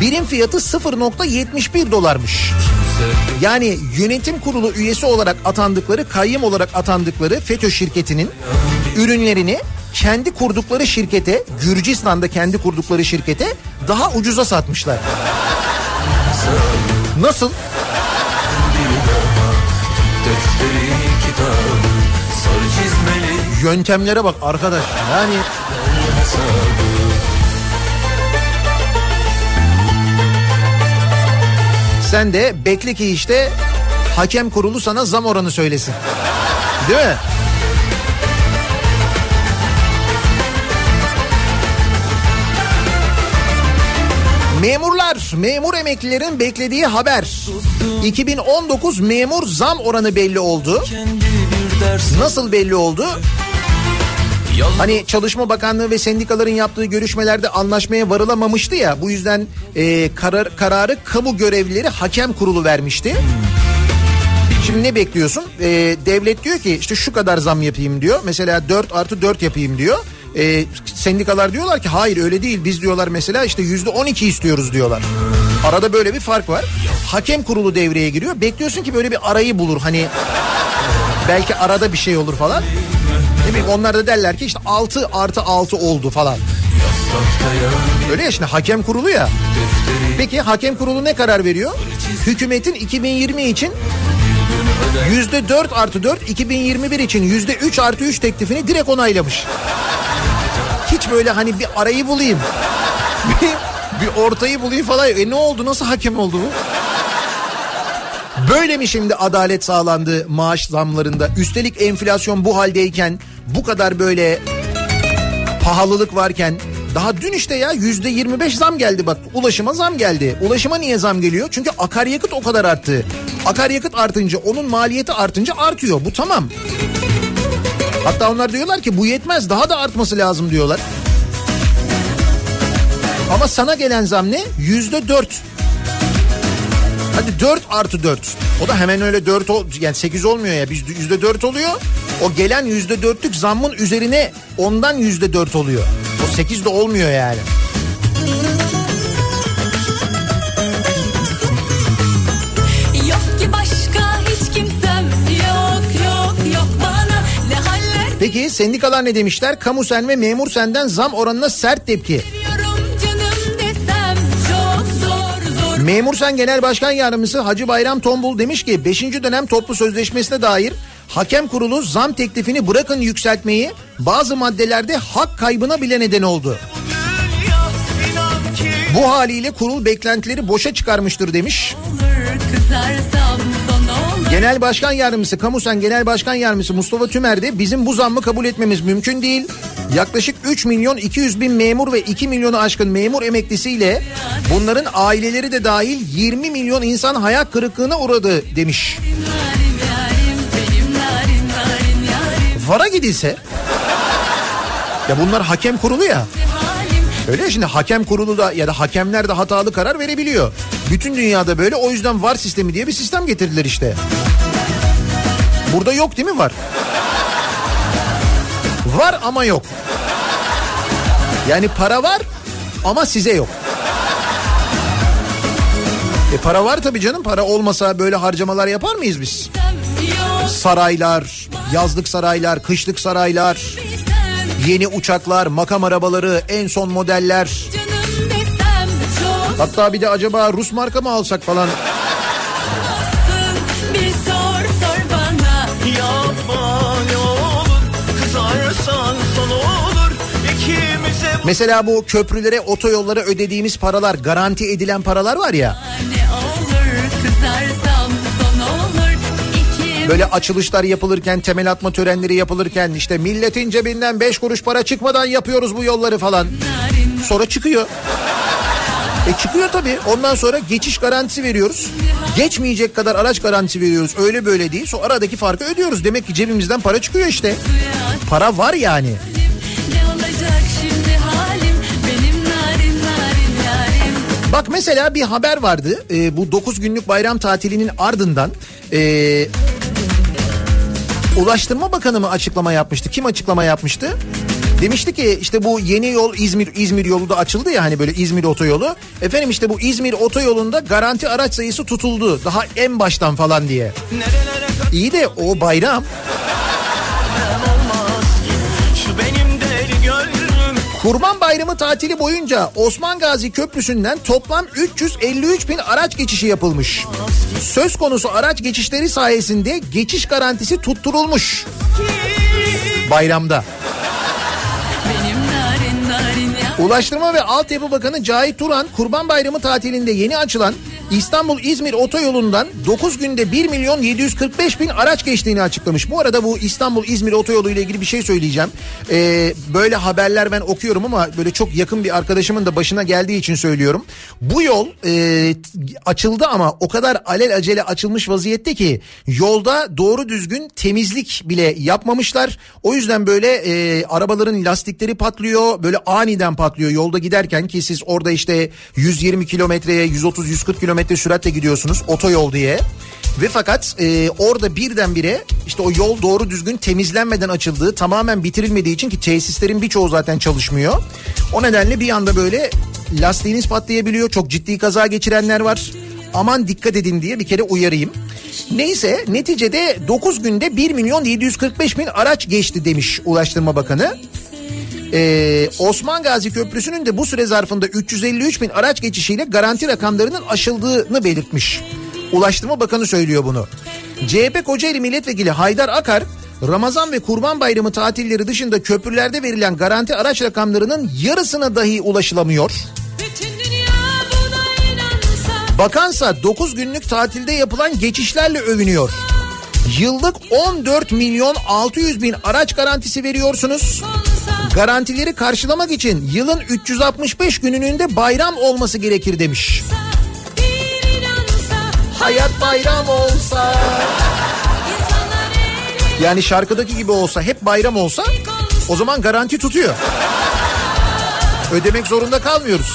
birim fiyatı 0.71 dolarmış. Yani yönetim kurulu üyesi olarak atandıkları, kayyım olarak atandıkları FETÖ şirketinin ürünlerini kendi kurdukları şirkete, Gürcistan'da kendi kurdukları şirkete daha ucuza satmışlar. Nasıl? Yöntemlere bak arkadaş. Yani Sen de bekle ki işte hakem kurulu sana zam oranı söylesin. Değil mi? Memurlar, memur emeklilerin beklediği haber. 2019 memur zam oranı belli oldu. Nasıl belli oldu? Hani Çalışma Bakanlığı ve sendikaların yaptığı görüşmelerde anlaşmaya varılamamıştı ya. Bu yüzden e, karar, kararı kamu görevlileri hakem kurulu vermişti. Şimdi ne bekliyorsun? E, devlet diyor ki işte şu kadar zam yapayım diyor. Mesela 4 artı 4 yapayım diyor. E, sendikalar diyorlar ki hayır öyle değil. Biz diyorlar mesela işte yüzde 12 istiyoruz diyorlar. Arada böyle bir fark var. Hakem kurulu devreye giriyor. Bekliyorsun ki böyle bir arayı bulur. Hani belki arada bir şey olur falan. Ne bileyim onlar da derler ki işte 6 artı 6 oldu falan. Öyle ya şimdi hakem kurulu ya. Peki hakem kurulu ne karar veriyor? Hükümetin 2020 için yüzde 4 artı 4, 2021 için yüzde 3 artı 3 teklifini direkt onaylamış. Hiç böyle hani bir arayı bulayım. bir, bir ortayı bulayım falan. E ne oldu nasıl hakem oldu bu? Böyle mi şimdi adalet sağlandı maaş zamlarında? Üstelik enflasyon bu haldeyken bu kadar böyle pahalılık varken daha dün işte ya yüzde 25 zam geldi bak ulaşıma zam geldi. Ulaşıma niye zam geliyor? Çünkü akaryakıt o kadar arttı. Akaryakıt artınca onun maliyeti artınca artıyor bu tamam. Hatta onlar diyorlar ki bu yetmez daha da artması lazım diyorlar. Ama sana gelen zam ne? Yüzde dört. Hadi 4 artı 4. O da hemen öyle 4 ol, yani 8 olmuyor ya. Yüzde 4 oluyor. O gelen yüzde 4'lük zammın üzerine ondan yüzde 4 oluyor. O 8 de olmuyor yani. Yok ki başka hiç kimsem yok yok yok bana ne haller Peki sendikalar ne demişler? Kamu sen ve memur senden zam oranına sert tepki. desem zor zor Memur Sen Genel Başkan Yardımcısı Hacı Bayram Tombul demiş ki 5. dönem toplu sözleşmesine dair hakem kurulu zam teklifini bırakın yükseltmeyi bazı maddelerde hak kaybına bile neden oldu. Bu haliyle kurul beklentileri boşa çıkarmıştır demiş. Genel Başkan Yardımcısı, Kamusen Genel Başkan Yardımcısı Mustafa Tümer de bizim bu zammı kabul etmemiz mümkün değil. Yaklaşık 3 milyon 200 bin memur ve 2 milyonu aşkın memur emeklisiyle bunların aileleri de dahil 20 milyon insan hayal kırıklığına uğradı demiş. Narin Vara gidilse ya bunlar hakem kurulu ya. Öyle şimdi hakem kurulu da ya da hakemler de hatalı karar verebiliyor. Bütün dünyada böyle o yüzden var sistemi diye bir sistem getirdiler işte. Burada yok değil mi var? Var ama yok. Yani para var ama size yok. E para var tabii canım para olmasa böyle harcamalar yapar mıyız biz? Saraylar, yazlık saraylar, kışlık saraylar, yeni uçaklar, makam arabaları, en son modeller. Hatta bir de acaba Rus marka mı alsak falan. Mesela bu köprülere, otoyollara ödediğimiz paralar, garanti edilen paralar var ya. Böyle açılışlar yapılırken, temel atma törenleri yapılırken işte milletin cebinden 5 kuruş para çıkmadan yapıyoruz bu yolları falan. Sonra çıkıyor. E çıkıyor tabii. Ondan sonra geçiş garantisi veriyoruz. Geçmeyecek kadar araç garantisi veriyoruz. Öyle böyle değil. Sonra aradaki farkı ödüyoruz. Demek ki cebimizden para çıkıyor işte. Para var yani. Bak mesela bir haber vardı. Ee, bu 9 günlük bayram tatilinin ardından ee, Ulaştırma Bakanı mı açıklama yapmıştı? Kim açıklama yapmıştı? Demişti ki işte bu yeni yol İzmir İzmir yolu da açıldı ya hani böyle İzmir otoyolu. Efendim işte bu İzmir otoyolunda garanti araç sayısı tutuldu. Daha en baştan falan diye. İyi de o bayram. Kurban Bayramı tatili boyunca Osman Gazi Köprüsü'nden toplam 353 bin araç geçişi yapılmış. Söz konusu araç geçişleri sayesinde geçiş garantisi tutturulmuş. Bayramda. Ulaştırma ve Altyapı Bakanı Cahit Turan Kurban Bayramı tatilinde yeni açılan İstanbul-İzmir otoyolundan 9 günde 1 milyon 745 bin araç geçtiğini açıklamış. Bu arada bu İstanbul-İzmir otoyolu ile ilgili bir şey söyleyeceğim. Ee, böyle haberler ben okuyorum ama böyle çok yakın bir arkadaşımın da başına geldiği için söylüyorum. Bu yol e, açıldı ama o kadar alel acele açılmış vaziyette ki yolda doğru düzgün temizlik bile yapmamışlar. O yüzden böyle e, arabaların lastikleri patlıyor. Böyle aniden patlıyor yolda giderken ki siz orada işte 120 kilometreye 130-140 kilometre süratle gidiyorsunuz otoyol diye. Ve fakat e, orada birdenbire işte o yol doğru düzgün temizlenmeden açıldığı tamamen bitirilmediği için ki tesislerin birçoğu zaten çalışmıyor. O nedenle bir anda böyle lastiğiniz patlayabiliyor. Çok ciddi kaza geçirenler var. Aman dikkat edin diye bir kere uyarayım. Neyse neticede 9 günde 1 milyon 745 bin araç geçti demiş Ulaştırma Bakanı. Ee, Osman Gazi Köprüsü'nün de bu süre zarfında 353 bin araç geçişiyle garanti rakamlarının aşıldığını belirtmiş. Ulaştırma Bakanı söylüyor bunu. CHP Kocaeli Milletvekili Haydar Akar Ramazan ve Kurban Bayramı tatilleri dışında köprülerde verilen garanti araç rakamlarının yarısına dahi ulaşılamıyor. Bakansa 9 günlük tatilde yapılan geçişlerle övünüyor. Yıllık 14 milyon 600 bin araç garantisi veriyorsunuz. Garantileri karşılamak için yılın 365 gününün de bayram olması gerekir demiş. Hayat bayram olsa. Yani şarkıdaki gibi olsa hep bayram olsa o zaman garanti tutuyor. Ödemek zorunda kalmıyoruz.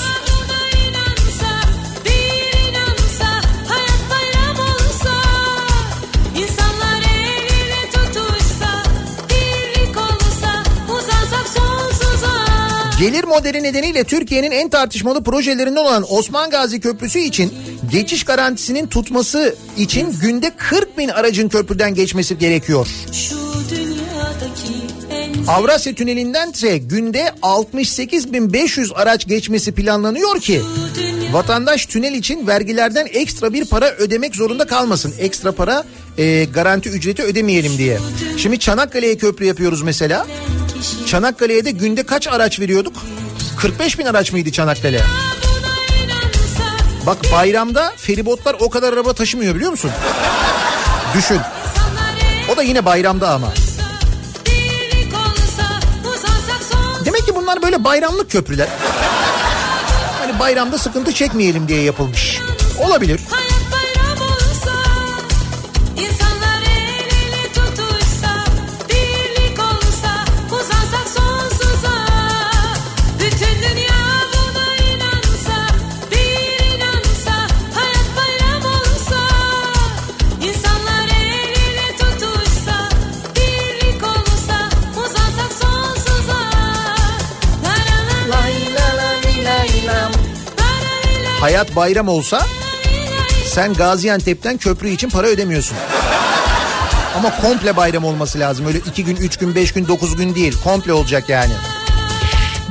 Gelir modeli nedeniyle Türkiye'nin en tartışmalı projelerinden olan Osman Gazi Köprüsü için geçiş garantisinin tutması için günde 40 bin aracın köprüden geçmesi gerekiyor. Avrasya Tüneli'nden ise günde 68.500 araç geçmesi planlanıyor ki vatandaş tünel için vergilerden ekstra bir para ödemek zorunda kalmasın. Ekstra para e, garanti ücreti ödemeyelim diye. Şimdi Çanakkale'ye köprü yapıyoruz mesela. Çanakkale'ye de günde kaç araç veriyorduk? 45 bin araç mıydı Çanakkale? Bak bayramda feribotlar o kadar araba taşımıyor biliyor musun? Düşün. O da yine bayramda ama. Demek ki bunlar böyle bayramlık köprüler. Hani bayramda sıkıntı çekmeyelim diye yapılmış. Olabilir. Hayat bayram olsa sen Gaziantep'ten köprü için para ödemiyorsun. Ama komple bayram olması lazım. Öyle iki gün, üç gün, beş gün, dokuz gün değil. Komple olacak yani.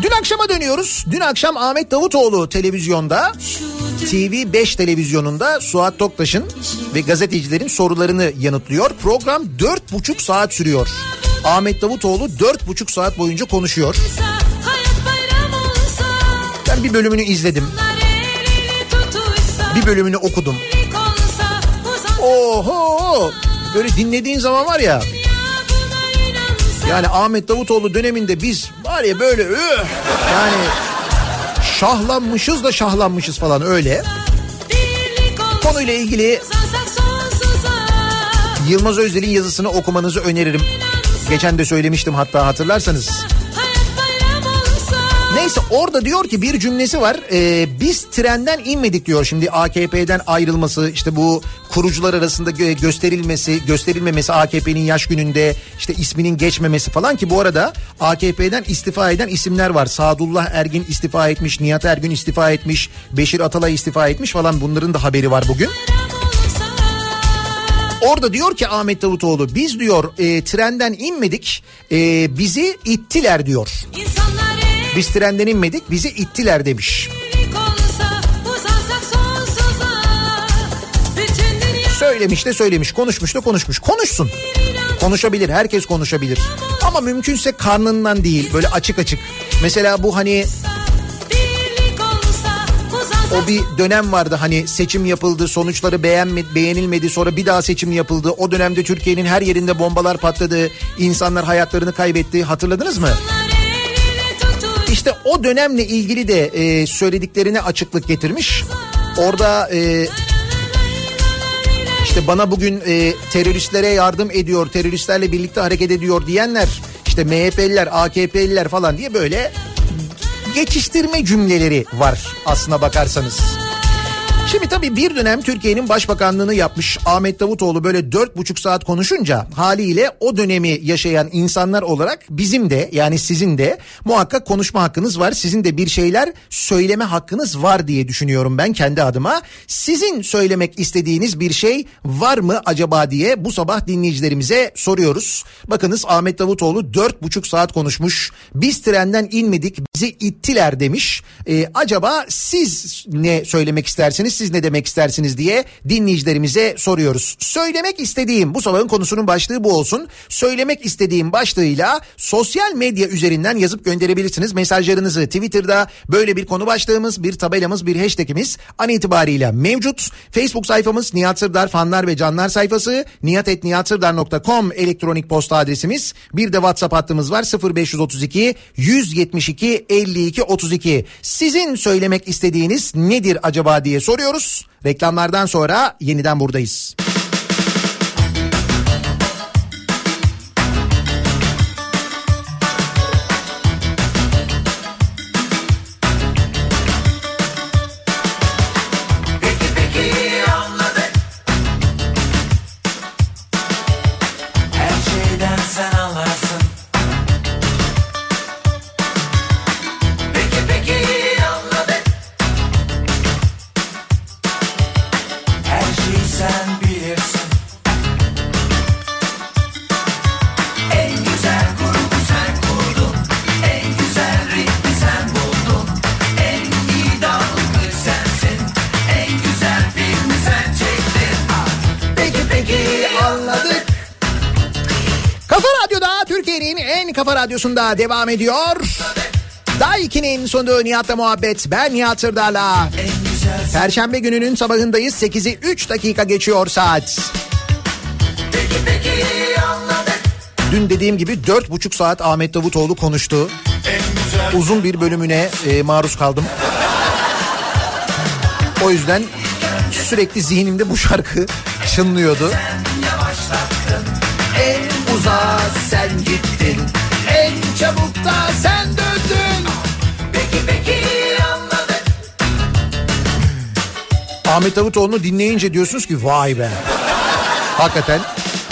Dün akşama dönüyoruz. Dün akşam Ahmet Davutoğlu televizyonda TV 5 televizyonunda Suat Toktaş'ın ve gazetecilerin sorularını yanıtlıyor. Program dört buçuk saat sürüyor. Ahmet Davutoğlu dört buçuk saat boyunca konuşuyor. Ben bir bölümünü izledim. Bir bölümünü okudum. Oho! Böyle dinlediğin zaman var ya. Yani Ahmet Davutoğlu döneminde biz var ya böyle yani şahlanmışız da şahlanmışız falan öyle. Konuyla ilgili Yılmaz Özdel'in yazısını okumanızı öneririm. Geçen de söylemiştim hatta hatırlarsanız. Neyse orada diyor ki bir cümlesi var. Ee, biz trenden inmedik diyor şimdi AKP'den ayrılması işte bu kurucular arasında gö- gösterilmesi gösterilmemesi AKP'nin yaş gününde işte isminin geçmemesi falan ki bu arada AKP'den istifa eden isimler var. Sadullah Ergin istifa etmiş, Nihat Ergün istifa etmiş, Beşir Atalay istifa etmiş falan bunların da haberi var bugün. Orada diyor ki Ahmet Davutoğlu biz diyor e, trenden inmedik e, bizi ittiler diyor. Biz trenden inmedik bizi ittiler demiş. Söylemiş de söylemiş konuşmuş da konuşmuş konuşsun. Konuşabilir herkes konuşabilir. Ama mümkünse karnından değil böyle açık açık. Mesela bu hani O bir dönem vardı hani seçim yapıldı sonuçları beğenmedi, beğenilmedi sonra bir daha seçim yapıldı. O dönemde Türkiye'nin her yerinde bombalar patladı. insanlar hayatlarını kaybetti hatırladınız mı? İşte o dönemle ilgili de e, söylediklerine açıklık getirmiş. Orada e, işte bana bugün e, teröristlere yardım ediyor, teröristlerle birlikte hareket ediyor diyenler, işte MHP'liler, AKP'liler falan diye böyle geçiştirme cümleleri var aslına bakarsanız. Şimdi tabii bir dönem Türkiye'nin başbakanlığını yapmış Ahmet Davutoğlu böyle dört buçuk saat konuşunca haliyle o dönemi yaşayan insanlar olarak bizim de yani sizin de muhakkak konuşma hakkınız var. Sizin de bir şeyler söyleme hakkınız var diye düşünüyorum ben kendi adıma. Sizin söylemek istediğiniz bir şey var mı acaba diye bu sabah dinleyicilerimize soruyoruz. Bakınız Ahmet Davutoğlu dört buçuk saat konuşmuş. Biz trenden inmedik bizi ittiler demiş. Ee, acaba siz ne söylemek istersiniz? Siz ne demek istersiniz diye dinleyicilerimize soruyoruz. Söylemek istediğim bu sabahın konusunun başlığı bu olsun. Söylemek istediğim başlığıyla sosyal medya üzerinden yazıp gönderebilirsiniz mesajlarınızı. Twitter'da böyle bir konu başlığımız, bir tabelamız, bir hashtagimiz an itibariyle mevcut. Facebook sayfamız Nihat Sırdar fanlar ve canlar sayfası nihatetnihatsırdar.com elektronik posta adresimiz. Bir de WhatsApp hattımız var 0532 172 52 32. Sizin söylemek istediğiniz nedir acaba diye soruyoruz. Reklamlardan sonra yeniden buradayız. Radyosunda devam ediyor. Daiki'nin sunduğu Nihat'la muhabbet. Ben Nihat Sırdar'la. Perşembe gününün sabahındayız. 8'i 3 dakika geçiyor saat. Peki peki Dün dediğim gibi 4,5 saat Ahmet Davutoğlu konuştu. Uzun bir bölümüne e, maruz kaldım. O yüzden sürekli zihnimde bu şarkı çınlıyordu. En uzağa sen gittin. Da sen döndün. Peki peki anladık Ahmet Davutoğlu'nu dinleyince diyorsunuz ki vay be. Hakikaten.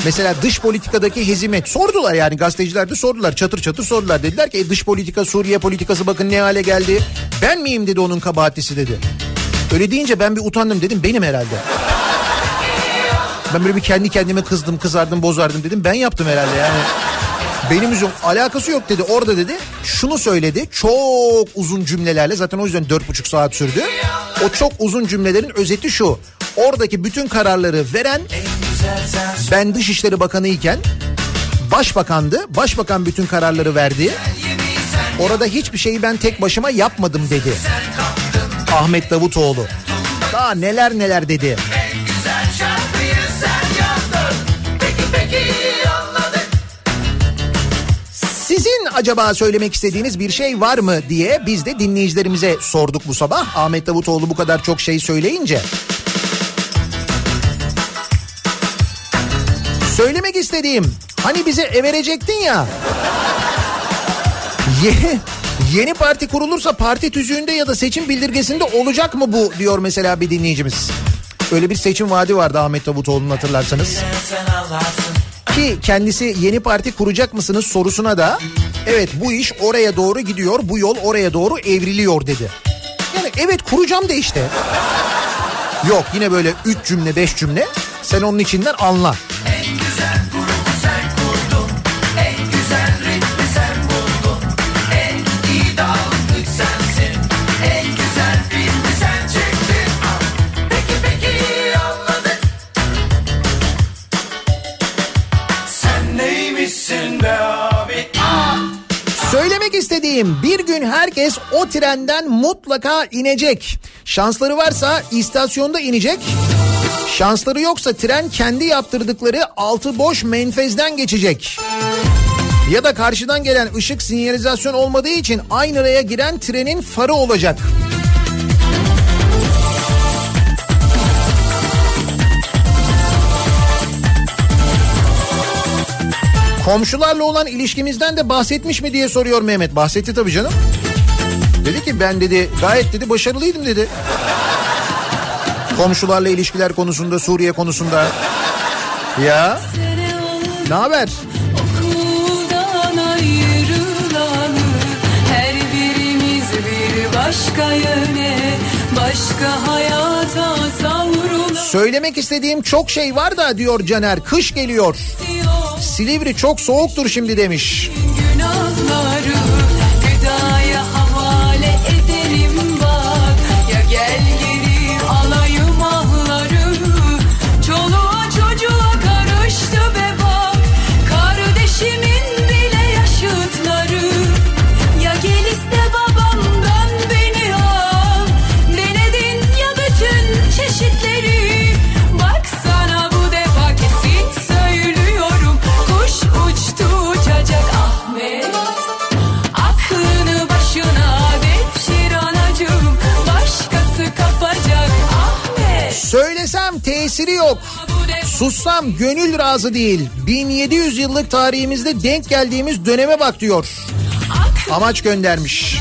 Mesela dış politikadaki hezimet sordular yani gazeteciler de sordular çatır çatır sordular dediler ki "E, dış politika Suriye politikası bakın ne hale geldi ben miyim dedi onun kabahatlisi dedi. Öyle deyince ben bir utandım dedim benim herhalde. Ben böyle bir kendi kendime kızdım kızardım bozardım dedim ben yaptım herhalde yani. Benim yüzüm alakası yok dedi orada dedi şunu söyledi çok uzun cümlelerle zaten o yüzden dört buçuk saat sürdü. O çok uzun cümlelerin özeti şu oradaki bütün kararları veren ben Dışişleri Bakanı iken başbakandı başbakan bütün kararları verdi. Orada hiçbir şeyi ben tek başıma yapmadım dedi. Ahmet Davutoğlu. Daha neler neler dedi. Acaba söylemek istediğiniz bir şey var mı diye biz de dinleyicilerimize sorduk bu sabah. Ahmet Davutoğlu bu kadar çok şey söyleyince. Söylemek istediğim hani bize ev verecektin ya. Yeni, yeni parti kurulursa parti tüzüğünde ya da seçim bildirgesinde olacak mı bu diyor mesela bir dinleyicimiz. Öyle bir seçim vaadi vardı Ahmet Davutoğlu'nun hatırlarsanız. Ki kendisi yeni parti kuracak mısınız sorusuna da evet bu iş oraya doğru gidiyor bu yol oraya doğru evriliyor dedi. Yani evet kuracağım da işte. Yok yine böyle 3 cümle 5 cümle sen onun içinden anla. En Söylemek istediğim bir gün herkes o trenden mutlaka inecek. Şansları varsa istasyonda inecek. Şansları yoksa tren kendi yaptırdıkları altı boş menfezden geçecek. Ya da karşıdan gelen ışık sinyalizasyon olmadığı için aynı raya giren trenin farı olacak. Komşularla olan ilişkimizden de bahsetmiş mi diye soruyor Mehmet. Bahsetti tabii canım. Dedi ki ben dedi gayet dedi başarılıydım dedi. Komşularla ilişkiler konusunda Suriye konusunda. Ya ne haber? Başka yöne başka hayata. Söylemek istediğim çok şey var da diyor Caner. Kış geliyor. Silivri çok soğuktur şimdi demiş. Günahları Sussam gönül razı değil. 1700 yıllık tarihimizde denk geldiğimiz döneme bak diyor. Amaç göndermiş.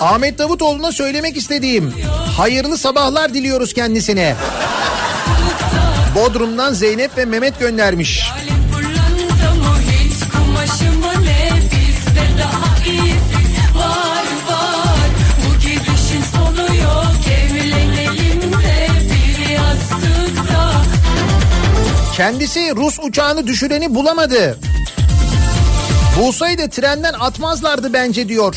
Ahmet Davutoğlu'na söylemek istediğim hayırlı sabahlar diliyoruz kendisine. Bodrum'dan Zeynep ve Mehmet göndermiş. Pırlanta Kendisi Rus uçağını düşüreni bulamadı. Bulsaydı trenden atmazlardı bence diyor.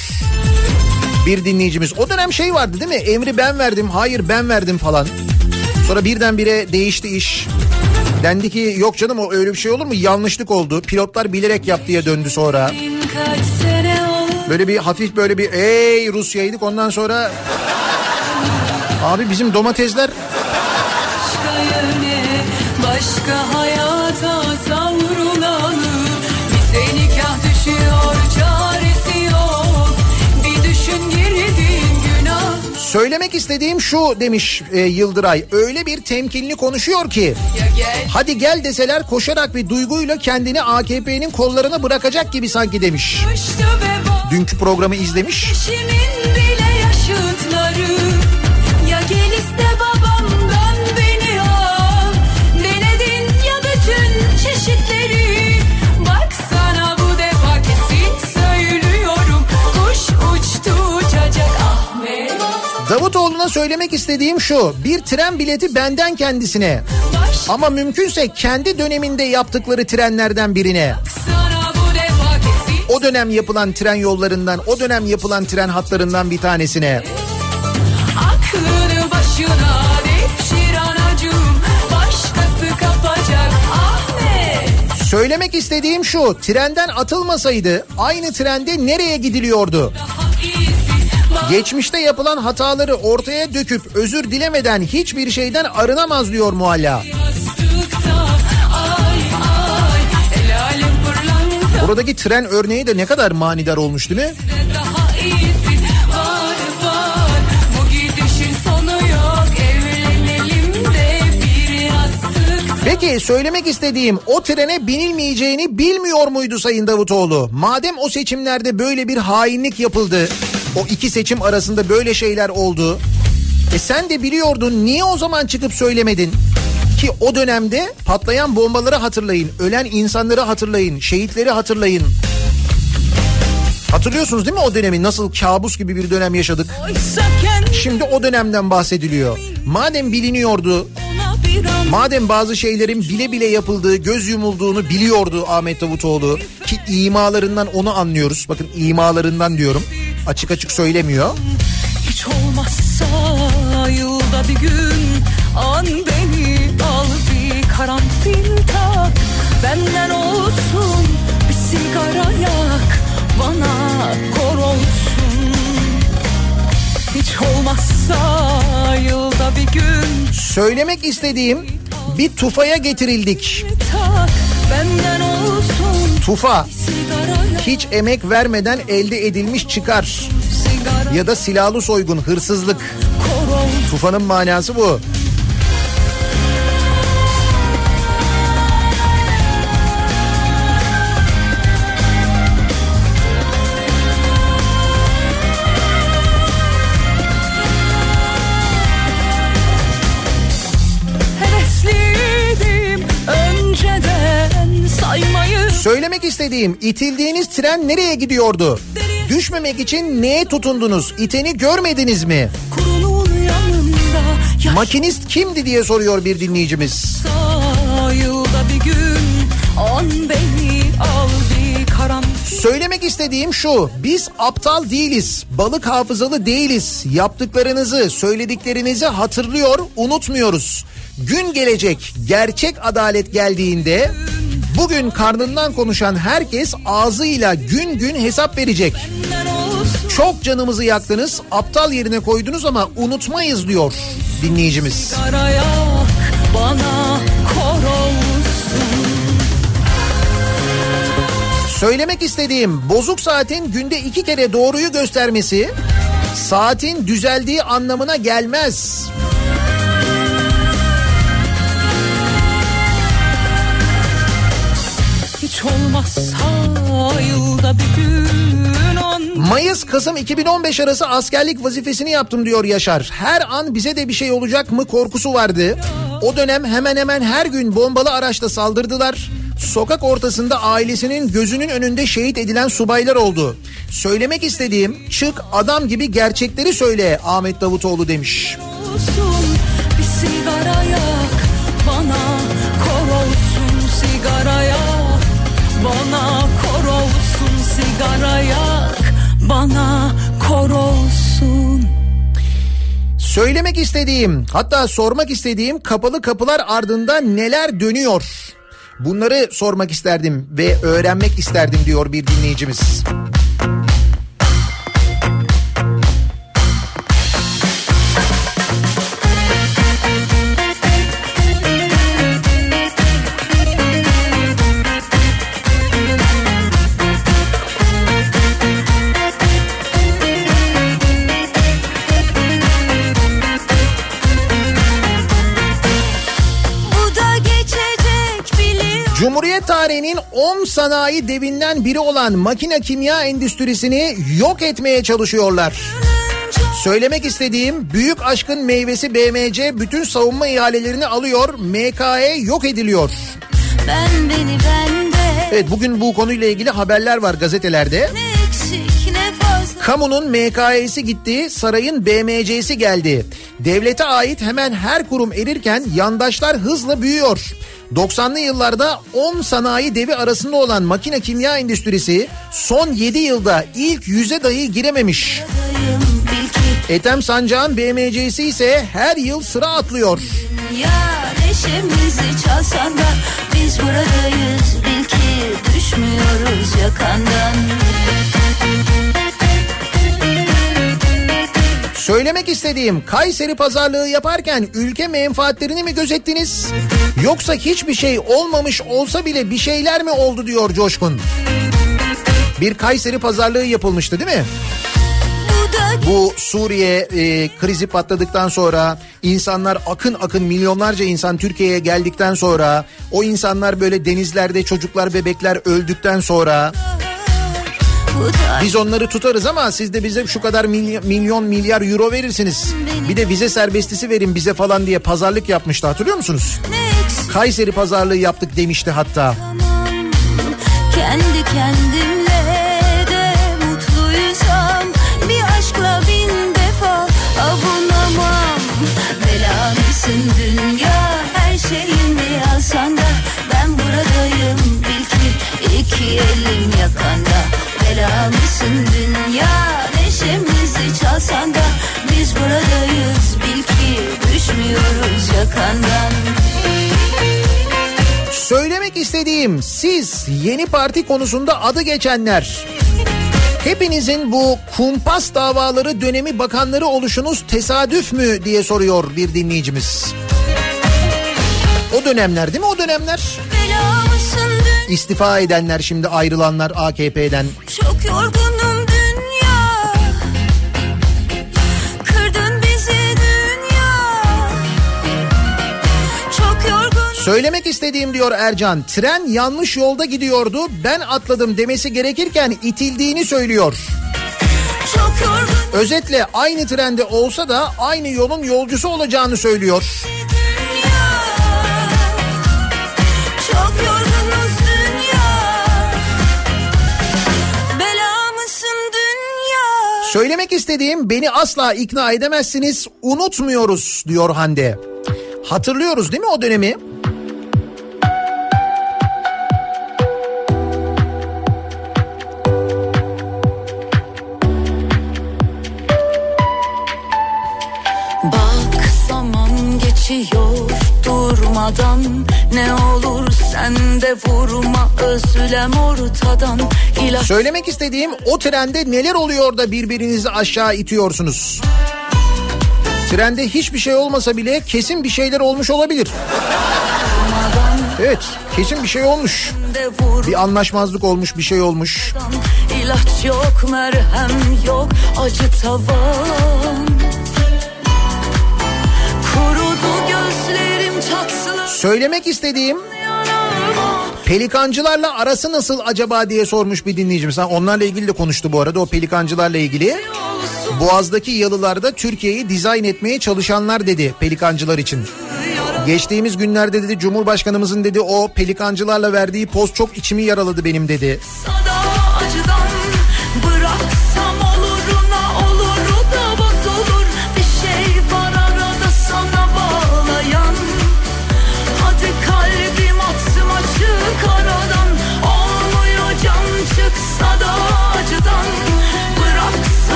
Bir dinleyicimiz. O dönem şey vardı değil mi? Emri ben verdim, hayır ben verdim falan. Sonra birdenbire değişti iş. Dendi ki yok canım o öyle bir şey olur mu? Yanlışlık oldu. Pilotlar bilerek yaptı diye döndü sonra. Böyle bir hafif böyle bir ey Rusya'ydık ondan sonra... Abi bizim domatesler Başka hayata savrulanı Bize nikah düşüyor çaresi yok Bir düşün girdin günah Söylemek istediğim şu demiş e, Yıldıray. Öyle bir temkinli konuşuyor ki. Gel Hadi gel deseler koşarak bir duyguyla kendini AKP'nin kollarına bırakacak gibi sanki demiş. Dünkü programı izlemiş. Eşimin Davutoğlu'na söylemek istediğim şu. Bir tren bileti benden kendisine. Ama mümkünse kendi döneminde yaptıkları trenlerden birine. O dönem yapılan tren yollarından, o dönem yapılan tren hatlarından bir tanesine. Aklını başına devşir anacığım Başkası kapacak Ahmet Söylemek istediğim şu. Trenden atılmasaydı aynı trende nereye gidiliyordu? Geçmişte yapılan hataları ortaya döküp özür dilemeden hiçbir şeyden arınamaz diyor mualla. Buradaki tren örneği de ne kadar manidar olmuş değil mi? Peki söylemek istediğim o trene binilmeyeceğini bilmiyor muydu Sayın Davutoğlu? Madem o seçimlerde böyle bir hainlik yapıldı, o iki seçim arasında böyle şeyler oldu. E sen de biliyordun niye o zaman çıkıp söylemedin? Ki o dönemde patlayan bombaları hatırlayın, ölen insanları hatırlayın, şehitleri hatırlayın. Hatırlıyorsunuz değil mi o dönemi nasıl kabus gibi bir dönem yaşadık? Şimdi o dönemden bahsediliyor. Madem biliniyordu, Madem bazı şeylerin bile bile yapıldığı, göz yumulduğunu biliyordu Ahmet Davutoğlu ki imalarından onu anlıyoruz. Bakın imalarından diyorum. Açık açık söylemiyor. Hiç olmazsa yılda bir gün an beni al karanfil tak Benden olsun bir sigara yak Bana kor olsun Hiç olmazsa yılda bir gün Söylemek istediğim bir tufaya getirildik. tak Benden yak hiç emek vermeden elde edilmiş çıkar ya da silahlı soygun, hırsızlık. Tufanın manası bu. Söylemek istediğim itildiğiniz tren nereye gidiyordu? Düşmemek için neye tutundunuz? İteni görmediniz mi? Yanında Makinist kimdi diye soruyor bir dinleyicimiz. yılda bir gün On beni al Söylemek istediğim şu. Biz aptal değiliz. Balık hafızalı değiliz. Yaptıklarınızı, söylediklerinizi hatırlıyor, unutmuyoruz. Gün gelecek, gerçek adalet geldiğinde bugün karnından konuşan herkes ağzıyla gün gün hesap verecek. Çok canımızı yaktınız, aptal yerine koydunuz ama unutmayız diyor dinleyicimiz. Söylemek istediğim bozuk saatin günde iki kere doğruyu göstermesi saatin düzeldiği anlamına gelmez. Hiç Mayıs Kasım 2015 arası askerlik vazifesini yaptım diyor Yaşar. Her an bize de bir şey olacak mı korkusu vardı. O dönem hemen hemen her gün bombalı araçla saldırdılar. Sokak ortasında ailesinin gözünün önünde şehit edilen subaylar oldu. Söylemek istediğim çık adam gibi gerçekleri söyle Ahmet Davutoğlu demiş. olsun bir sigara olsun sigara yak bana kor olsun Söylemek istediğim hatta sormak istediğim kapalı kapılar ardında neler dönüyor? Bunları sormak isterdim ve öğrenmek isterdim diyor bir dinleyicimiz. Tarihinin 10 sanayi devinden biri olan makine kimya endüstrisini yok etmeye çalışıyorlar. Söylemek istediğim büyük aşkın meyvesi BMC bütün savunma ihalelerini alıyor. MKE yok ediliyor. ben beni bende Evet bugün bu konuyla ilgili haberler var gazetelerde. ne eksik ne Kamunun MKE'si gitti, sarayın BMC'si geldi. Devlete ait hemen her kurum erirken yandaşlar hızla büyüyor. 90'lı yıllarda 10 sanayi devi arasında olan makine kimya endüstrisi son 7 yılda ilk yüze dahi girememiş. Ethem Sancak'ın BMC'si ise her yıl sıra atlıyor. Ya neşemizi çalsan da biz buradayız bil ki düşmüyoruz yakandan. Söylemek istediğim Kayseri pazarlığı yaparken ülke menfaatlerini mi gözettiniz? Yoksa hiçbir şey olmamış olsa bile bir şeyler mi oldu diyor Coşkun. Bir Kayseri pazarlığı yapılmıştı değil mi? Bu Suriye e, krizi patladıktan sonra insanlar akın akın milyonlarca insan Türkiye'ye geldikten sonra o insanlar böyle denizlerde çocuklar bebekler öldükten sonra biz onları tutarız ama siz de bize şu kadar milyon, milyon milyar euro verirsiniz. Bir de vize serbestisi verin bize falan diye pazarlık yapmıştı hatırlıyor musunuz? Kayseri pazarlığı yaptık demişti hatta. Kendi kendimle de mutluysam bir aşkla bin defa avunamam. Bela mısın dünya her şeyimi alsan da ben buradayım bil ki iki elim yakanda. Bela mısın dünya neşemizi çalsan da biz buradayız bil ki düşmüyoruz yakandan. Söylemek istediğim siz yeni parti konusunda adı geçenler. Hepinizin bu kumpas davaları dönemi bakanları oluşunuz tesadüf mü diye soruyor bir dinleyicimiz. O dönemler değil mi o dönemler? Belamısın dün İstifa edenler şimdi ayrılanlar AKP'den. çok yorgunum dünya Kırdın bizi dünya Çok yorgun Söylemek istediğim diyor Ercan. Tren yanlış yolda gidiyordu. Ben atladım demesi gerekirken itildiğini söylüyor. Özetle aynı trende olsa da aynı yolun yolcusu olacağını söylüyor. dünya Çok yorgunuz Söylemek istediğim beni asla ikna edemezsiniz. Unutmuyoruz diyor Hande. Hatırlıyoruz değil mi o dönemi? Bak zaman geçiyor durmadan Ne olur sen de vurma özlem ortadan İlaç Söylemek istediğim o trende neler oluyor da birbirinizi aşağı itiyorsunuz? Trende hiçbir şey olmasa bile kesin bir şeyler olmuş olabilir. Evet kesin bir şey olmuş. Bir anlaşmazlık olmuş bir şey olmuş. İlaç yok merhem yok acı tavan Kurudu gözlerim çatsılı Söylemek istediğim pelikancılarla arası nasıl acaba diye sormuş bir dinleyicimiz. Onlarla ilgili de konuştu bu arada o pelikancılarla ilgili. Boğaz'daki yalılarda Türkiye'yi dizayn etmeye çalışanlar dedi pelikancılar için. Geçtiğimiz günlerde dedi Cumhurbaşkanımızın dedi o pelikancılarla verdiği poz çok içimi yaraladı benim dedi. Sada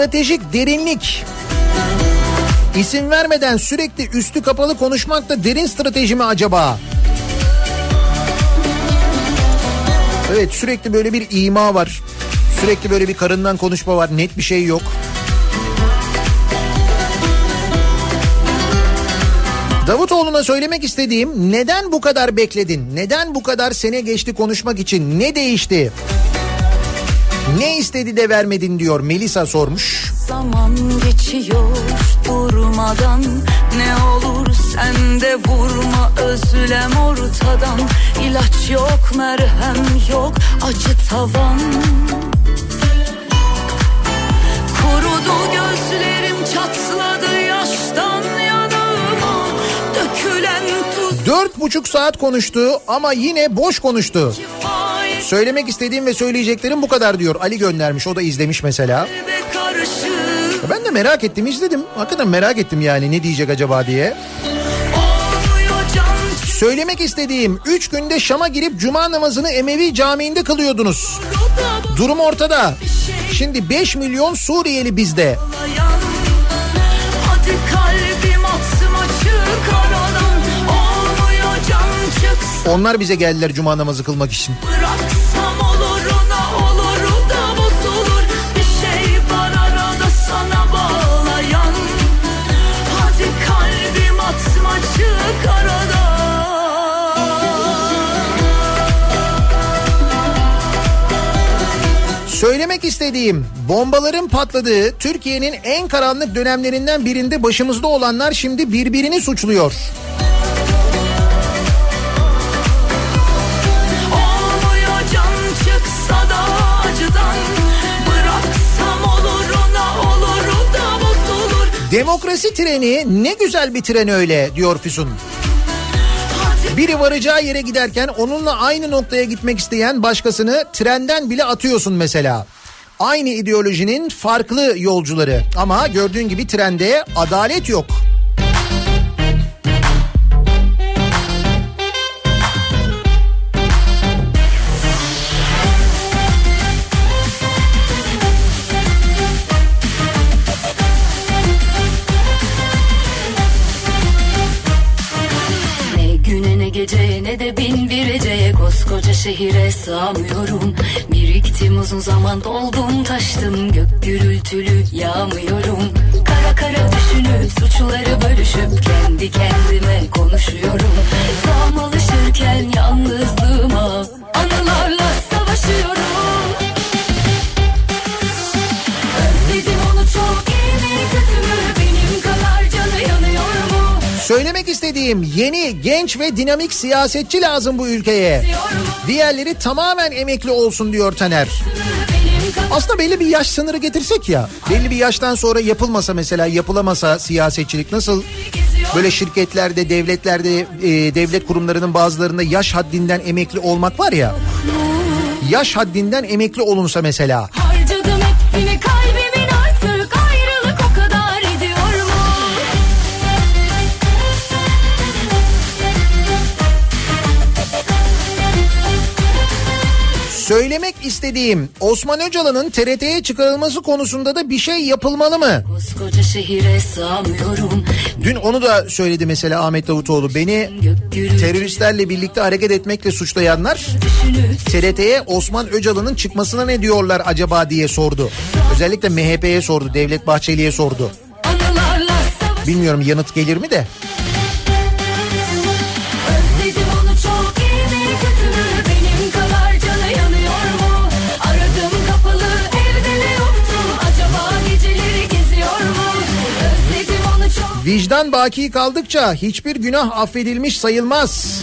stratejik derinlik isim vermeden sürekli üstü kapalı konuşmak da derin strateji mi acaba? Evet sürekli böyle bir ima var. Sürekli böyle bir karından konuşma var. Net bir şey yok. Davutoğlu'na söylemek istediğim neden bu kadar bekledin? Neden bu kadar sene geçti konuşmak için? Ne değişti? Ne istedi de vermedin diyor Melisa sormuş. Zaman geçiyor durmadan Ne olur sen de vurma özlem ortadan İlaç yok merhem yok acı tavan Kurudu gözlerim çatladı yaştan yanıma Dökülen tuz Dört buçuk saat konuştu ama yine boş konuştu. faiz Söylemek istediğim ve söyleyeceklerim bu kadar diyor. Ali göndermiş o da izlemiş mesela. Ben de merak ettim izledim. Hakikaten merak ettim yani ne diyecek acaba diye. Söylemek istediğim 3 günde Şam'a girip cuma namazını Emevi Camii'nde kılıyordunuz. Durum ortada. Şimdi 5 milyon Suriyeli bizde. Hadi kalbim açık aradan Onlar bize geldiler cuma namazı kılmak için. Bıraksam Söylemek istediğim bombaların patladığı Türkiye'nin en karanlık dönemlerinden birinde başımızda olanlar şimdi birbirini suçluyor. Demokrasi treni ne güzel bir tren öyle diyor Füsun. Biri varacağı yere giderken onunla aynı noktaya gitmek isteyen başkasını trenden bile atıyorsun mesela. Aynı ideolojinin farklı yolcuları ama gördüğün gibi trende adalet yok. Şehire sığamıyorum. Biriktim uzun zaman doldum taştım Gök gürültülü yağmıyorum. Kara kara düşünüp suçları bölüşüp Kendi kendime konuşuyorum. Tam alışırken yalnızlığıma Anılarla savaşıyorum Söylemek istediğim yeni, genç ve dinamik siyasetçi lazım bu ülkeye. Diğerleri tamamen emekli olsun diyor Taner. Aslında belli bir yaş sınırı getirsek ya. Belli bir yaştan sonra yapılmasa mesela yapılamasa siyasetçilik nasıl böyle şirketlerde, devletlerde, e, devlet kurumlarının bazılarında yaş haddinden emekli olmak var ya. Yaş haddinden emekli olunsa mesela. Söylemek istediğim Osman Öcalan'ın TRT'ye çıkarılması konusunda da bir şey yapılmalı mı? Dün onu da söyledi mesela Ahmet Davutoğlu. Beni teröristlerle birlikte hareket etmekle suçlayanlar TRT'ye Osman Öcalan'ın çıkmasına ne diyorlar acaba diye sordu. Özellikle MHP'ye sordu, Devlet Bahçeli'ye sordu. Bilmiyorum yanıt gelir mi de. Vicdan baki kaldıkça hiçbir günah affedilmiş sayılmaz.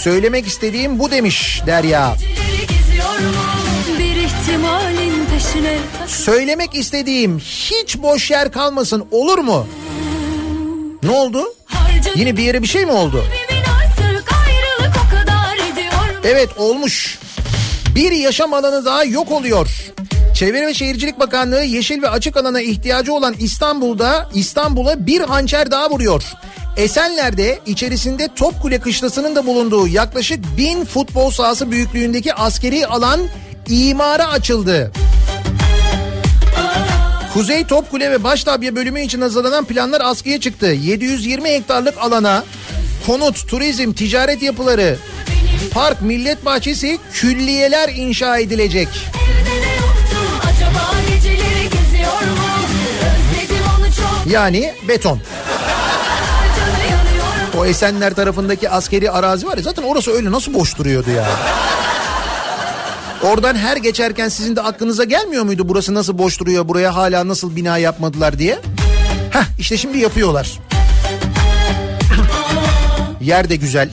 Söylemek istediğim bu demiş Derya. Söylemek istediğim hiç boş yer kalmasın olur mu? Ne oldu? Yine bir yere bir şey mi oldu? Evet olmuş. Bir yaşam alanı daha yok oluyor. Çevre ve Şehircilik Bakanlığı yeşil ve açık alana ihtiyacı olan İstanbul'da İstanbul'a bir hançer daha vuruyor. Esenler'de içerisinde Topkule Kışlası'nın da bulunduğu yaklaşık bin futbol sahası büyüklüğündeki askeri alan imara açıldı. Kuzey Topkule ve Baştabya bölümü için hazırlanan planlar askıya çıktı. 720 hektarlık alana konut, turizm, ticaret yapıları, park, millet bahçesi, külliyeler inşa edilecek. Evde Yani beton. O Esenler tarafındaki askeri arazi var ya zaten orası öyle nasıl boş duruyordu ya. Oradan her geçerken sizin de aklınıza gelmiyor muydu burası nasıl boş duruyor buraya hala nasıl bina yapmadılar diye? Heh işte şimdi yapıyorlar. Yer de güzel.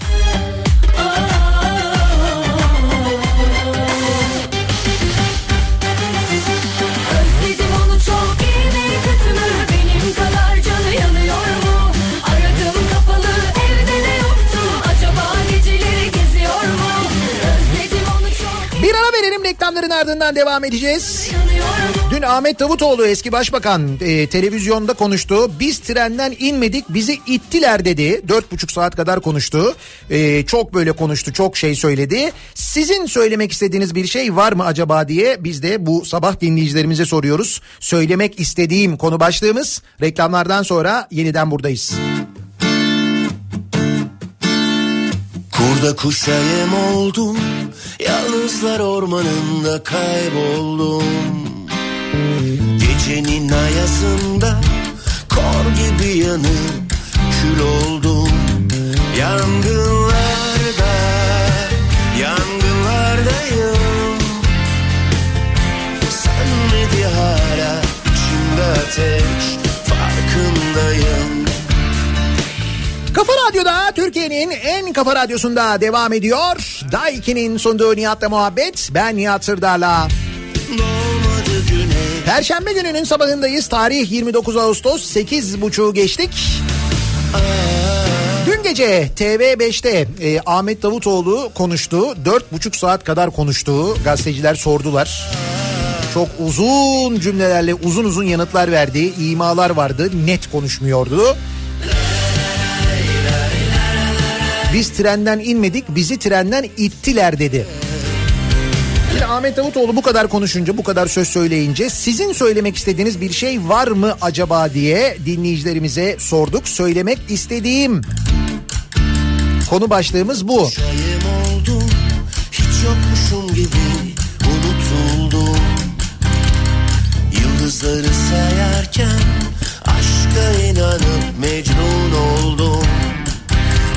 Ardından devam edeceğiz. Dün Ahmet Davutoğlu eski başbakan e, televizyonda konuştu. Biz trenden inmedik bizi ittiler dedi. Dört buçuk saat kadar konuştu. E, çok böyle konuştu çok şey söyledi. Sizin söylemek istediğiniz bir şey var mı acaba diye biz de bu sabah dinleyicilerimize soruyoruz. Söylemek istediğim konu başlığımız reklamlardan sonra yeniden buradayız. Kurda kuşa yem oldum Yalnızlar ormanında kayboldum. Gecenin ayasında Kor gibi yanıp kül oldum. Yangınlarda Yangınlardayım. Sönmedi hala içimde ateş Kafa Radyo'da Türkiye'nin en kafa radyosunda devam ediyor. Daiki'nin sunduğu Nihat'la muhabbet. Ben Nihat Sırdar'la. Perşembe gününün sabahındayız. Tarih 29 Ağustos 8.30'u geçtik. Dün gece TV5'te e, Ahmet Davutoğlu konuştu. 4,5 saat kadar konuştu. Gazeteciler sordular. Çok uzun cümlelerle uzun uzun yanıtlar verdi. imalar vardı. Net konuşmuyordu. Biz trenden inmedik, bizi trenden ittiler dedi. Şimdi Ahmet Davutoğlu bu kadar konuşunca, bu kadar söz söyleyince sizin söylemek istediğiniz bir şey var mı acaba diye dinleyicilerimize sorduk. Söylemek istediğim konu başlığımız bu. Oldum yokmuşum gibi unutuldum Yıldızları sayarken aşka inanıp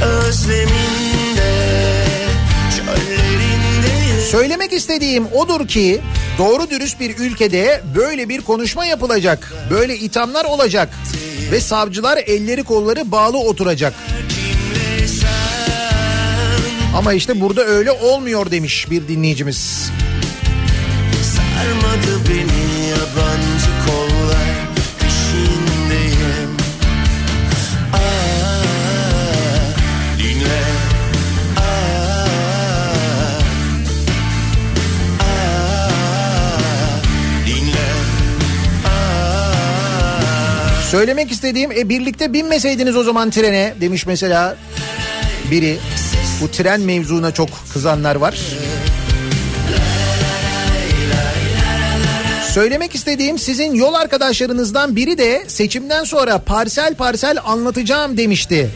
Özleminde çöllerinde Söylemek istediğim odur ki doğru dürüst bir ülkede böyle bir konuşma yapılacak. Böyle ithamlar olacak. Ve savcılar elleri kolları bağlı oturacak. Ama işte burada öyle olmuyor demiş bir dinleyicimiz. Sarmadı beni Söylemek istediğim e birlikte binmeseydiniz o zaman trene demiş mesela biri. Bu tren mevzuna çok kızanlar var. Söylemek istediğim sizin yol arkadaşlarınızdan biri de seçimden sonra parsel parsel anlatacağım demişti.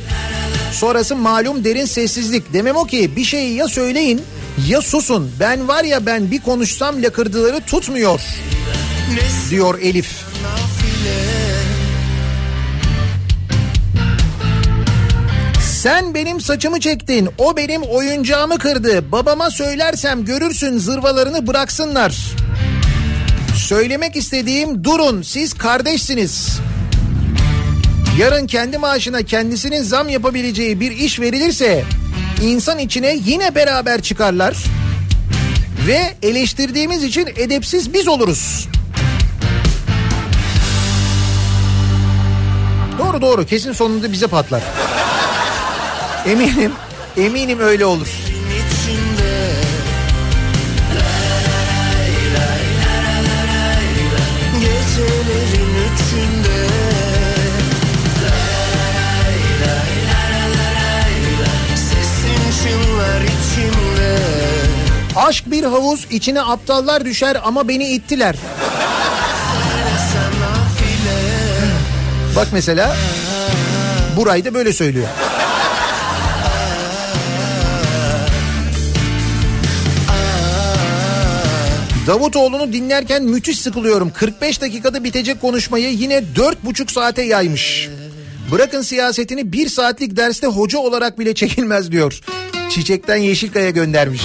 Sonrası malum derin sessizlik. Demem o ki bir şeyi ya söyleyin ya susun. Ben var ya ben bir konuşsam lakırdıları tutmuyor diyor Elif. Sen benim saçımı çektin, o benim oyuncağımı kırdı. Babama söylersem görürsün zırvalarını bıraksınlar. Söylemek istediğim durun siz kardeşsiniz. Yarın kendi maaşına kendisinin zam yapabileceği bir iş verilirse insan içine yine beraber çıkarlar ve eleştirdiğimiz için edepsiz biz oluruz. Doğru doğru kesin sonunda bize patlar. Eminim, eminim öyle olur. Aşk bir havuz içine aptallar düşer ama beni ittiler. Bak mesela Buray da böyle söylüyor. Davutoğlu'nu dinlerken müthiş sıkılıyorum. 45 dakikada bitecek konuşmayı yine 4,5 saate yaymış. Bırakın siyasetini bir saatlik derste hoca olarak bile çekilmez diyor. Çiçekten Yeşilkaya göndermiş.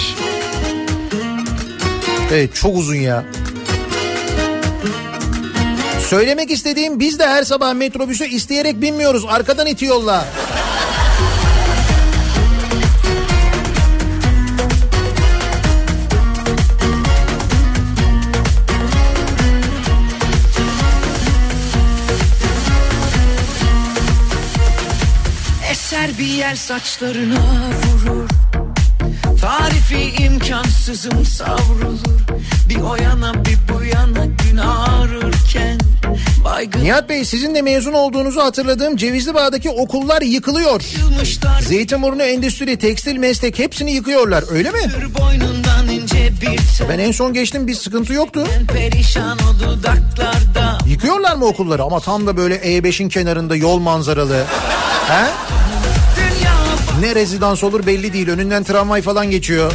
Evet çok uzun ya. Söylemek istediğim biz de her sabah metrobüsü isteyerek binmiyoruz. Arkadan itiyorlar. Eser bir yer saçlarına vurur Tarifi imkansızım savrulur Bir o yana bir bu yana gün ağrırken Baygın Nihat Bey sizin de mezun olduğunuzu hatırladığım Cevizli Bağ'daki okullar yıkılıyor. yılmışlar Zeytinburnu Endüstri, Tekstil Meslek hepsini yıkıyorlar öyle mi? Ben en son geçtim bir sıkıntı yoktu. Yıkıyorlar mı okulları ama tam da böyle E5'in kenarında yol manzaralı. He? Ne rezidans olur belli değil önünden tramvay falan geçiyor.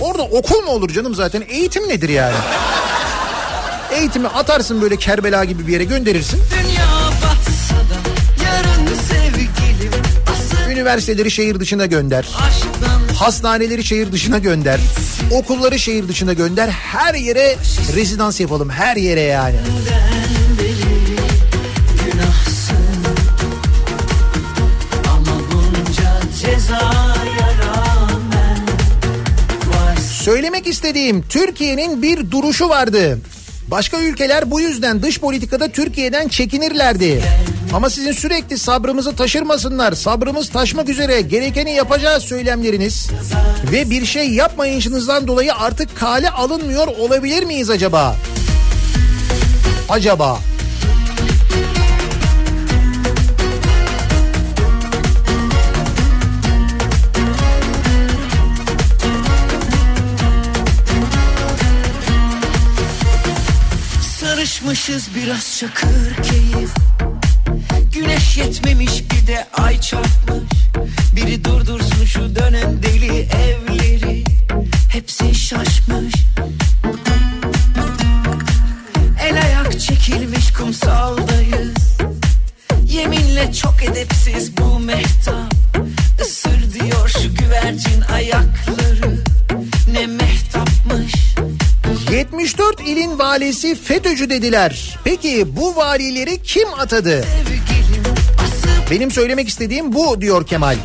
Orada okul mu olur canım zaten eğitim nedir yani? Eğitimi atarsın böyle Kerbela gibi bir yere gönderirsin. Da Üniversiteleri şehir dışına gönder. aşktan Hastaneleri şehir dışına gönder. Okulları şehir dışına gönder. Her yere rezidans yapalım. Her yere yani. günahsın Söylemek istediğim Türkiye'nin bir duruşu vardı. Başka ülkeler bu yüzden dış politikada Türkiye'den çekinirlerdi. Ama sizin sürekli sabrımızı taşırmasınlar, sabrımız taşmak üzere gerekeni yapacağız söylemleriniz ve bir şey yapmayışınızdan dolayı artık kale alınmıyor olabilir miyiz acaba? Acaba? Almışız biraz çakır keyif. Güneş yetmemiş bir de ay çarpmış. Biri durdursun şu dönen deli evleri. Hepsi şaşmış. El ayak çekilmiş kumsaldayız. Yeminle çok edepsiz bu mehtap. Isır diyor şu güvercin ayakları. 74 ilin valisi FETÖ'cü dediler. Peki bu valileri kim atadı? Benim söylemek istediğim bu diyor Kemal.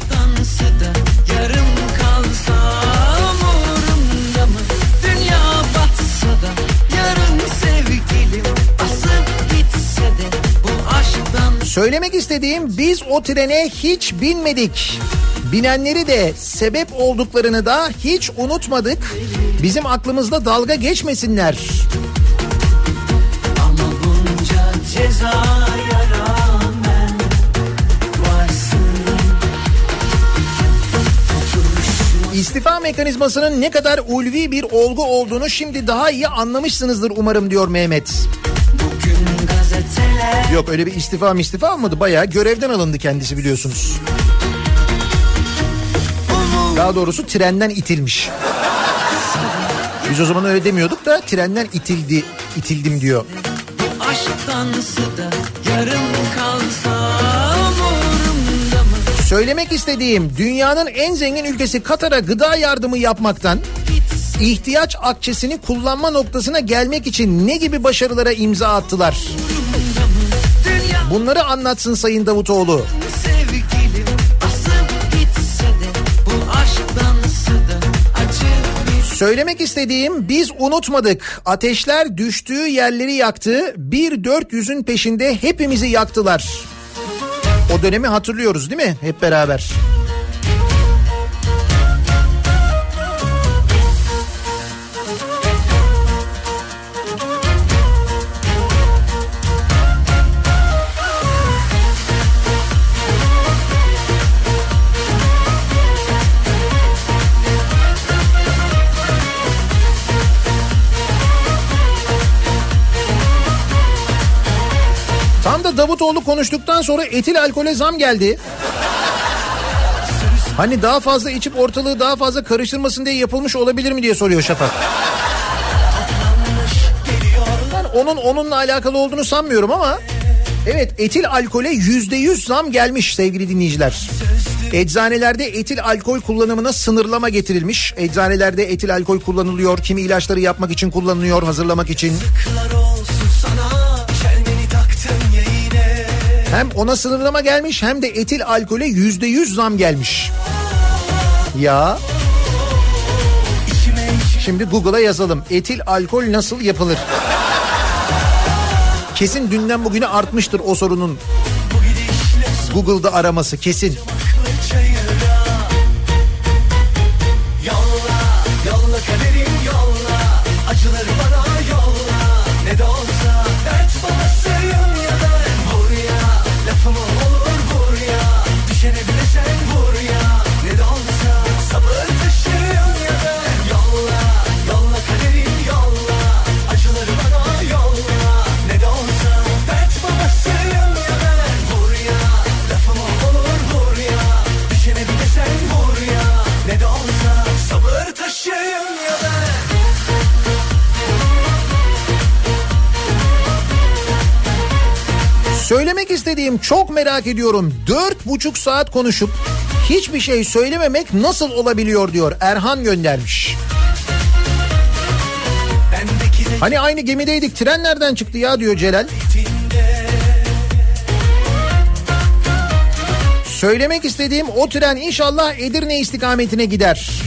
Söylemek istediğim biz o trene hiç binmedik. Binenleri de sebep olduklarını da hiç unutmadık. Bizim aklımızda dalga geçmesinler. ama bunca cezaya rağmen varsın. İstifa mekanizmasının ne kadar ulvi bir olgu olduğunu şimdi daha iyi anlamışsınızdır umarım diyor Mehmet. Yok öyle bir istifa mı istifa olmadı bayağı görevden alındı kendisi biliyorsunuz. Daha doğrusu trenden itilmiş. Biz o zaman öyle demiyorduk da trenden itildi, itildim diyor. Söylemek istediğim dünyanın en zengin ülkesi Katar'a gıda yardımı yapmaktan ihtiyaç akçesini kullanma noktasına gelmek için ne gibi başarılara imza attılar? Bunları anlatsın Sayın Davutoğlu. Söylemek istediğim biz unutmadık. Ateşler düştüğü yerleri yaktı. Bir dört yüzün peşinde hepimizi yaktılar. O dönemi hatırlıyoruz değil mi? Hep beraber. Da Davutoğlu konuştuktan sonra etil alkole zam geldi. Hani daha fazla içip ortalığı daha fazla karıştırmasın diye yapılmış olabilir mi diye soruyor Şafak. Ben onun onunla alakalı olduğunu sanmıyorum ama evet etil alkole yüzde yüz zam gelmiş sevgili dinleyiciler. Eczanelerde etil alkol kullanımına sınırlama getirilmiş. Eczanelerde etil alkol kullanılıyor. Kimi ilaçları yapmak için kullanılıyor, hazırlamak için. Kılar olsun Hem ona sınırlama gelmiş hem de etil alkole yüzde yüz zam gelmiş. Ya. Şimdi Google'a yazalım. Etil alkol nasıl yapılır? Kesin dünden bugüne artmıştır o sorunun. Google'da araması kesin. İstediğim çok merak ediyorum. Dört buçuk saat konuşup hiçbir şey söylememek nasıl olabiliyor diyor. Erhan göndermiş. Hani aynı gemideydik tren nereden çıktı ya diyor Celal. Söylemek istediğim o tren inşallah Edirne istikametine gider.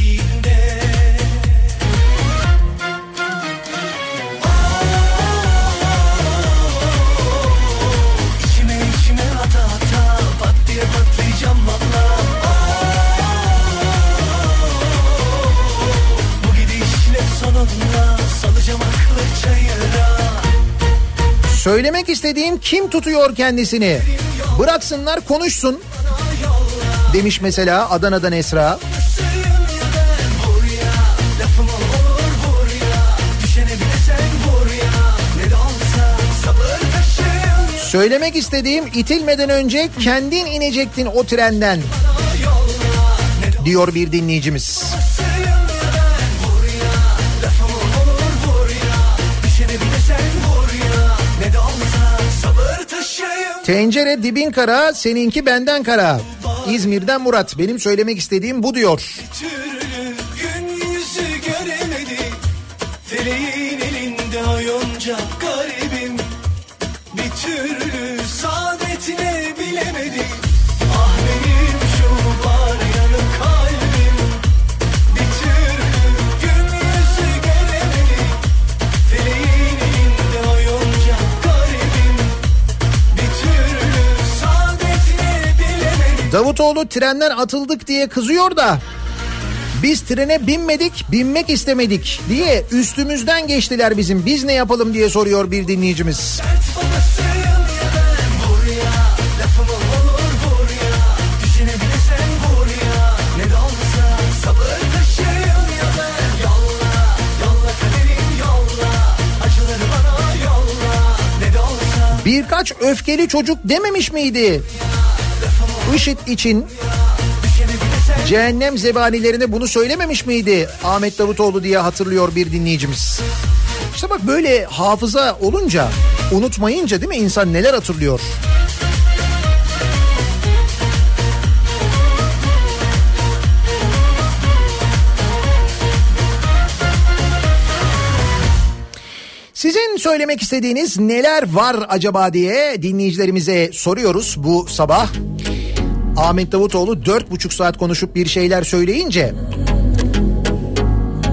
Söylemek istediğim kim tutuyor kendisini? Bıraksınlar konuşsun. Demiş mesela Adana'dan Esra. Söylemek istediğim itilmeden önce kendin inecektin o trenden. Diyor bir dinleyicimiz. Tencere dibin kara, seninki benden kara. İzmir'den Murat. Benim söylemek istediğim bu diyor. Davutoğlu trenden atıldık diye kızıyor da biz trene binmedik, binmek istemedik diye üstümüzden geçtiler bizim. Biz ne yapalım diye soruyor bir dinleyicimiz. Birkaç öfkeli çocuk dememiş miydi? IŞİD için cehennem zebanilerine bunu söylememiş miydi Ahmet Davutoğlu diye hatırlıyor bir dinleyicimiz. İşte bak böyle hafıza olunca unutmayınca değil mi insan neler hatırlıyor? Sizin söylemek istediğiniz neler var acaba diye dinleyicilerimize soruyoruz bu sabah. Ahmet Davutoğlu dört buçuk saat konuşup bir şeyler söyleyince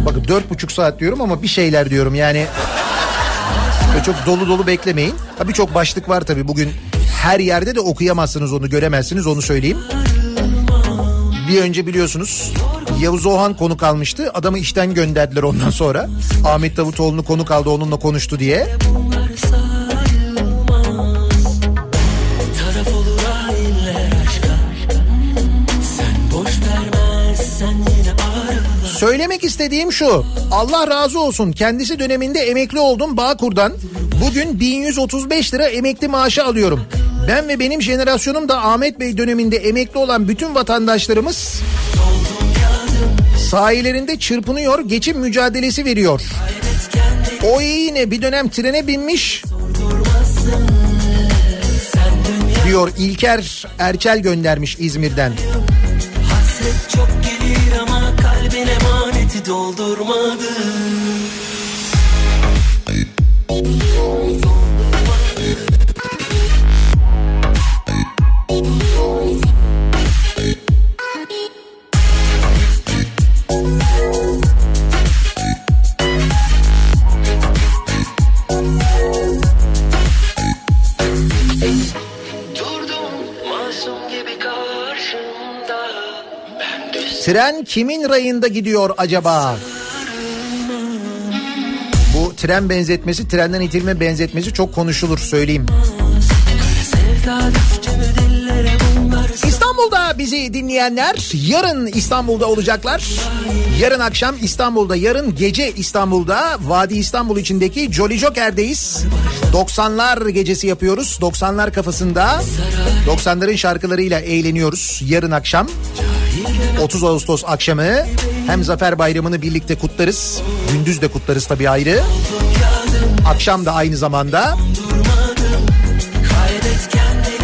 bakın dört buçuk saat diyorum ama bir şeyler diyorum yani Böyle çok dolu dolu beklemeyin. Ha birçok başlık var tabii bugün her yerde de okuyamazsınız onu göremezsiniz onu söyleyeyim. Bir önce biliyorsunuz Yavuz Ohan konuk almıştı. Adamı işten gönderdiler ondan sonra. Ahmet Davutoğlu'nu konuk aldı onunla konuştu diye. Söylemek istediğim şu. Allah razı olsun. Kendisi döneminde emekli oldum Bağkur'dan. Bugün 1135 lira emekli maaşı alıyorum. Ben ve benim jenerasyonum da Ahmet Bey döneminde emekli olan bütün vatandaşlarımız sahilerinde çırpınıyor, geçim mücadelesi veriyor. O yine bir dönem trene binmiş diyor İlker Erçel göndermiş İzmir'den. Hasret çok kalbin emaneti doldurmadı Tren kimin rayında gidiyor acaba? Bu tren benzetmesi, trenden itilme benzetmesi çok konuşulur söyleyeyim. İstanbul'da bizi dinleyenler yarın İstanbul'da olacaklar. Yarın akşam İstanbul'da, yarın gece İstanbul'da Vadi İstanbul içindeki Jolly Joker'deyiz. 90'lar gecesi yapıyoruz. 90'lar kafasında 90'ların şarkılarıyla eğleniyoruz yarın akşam. 30 Ağustos akşamı hem Zafer Bayramı'nı birlikte kutlarız. Gündüz de kutlarız tabii ayrı. Akşam da aynı zamanda.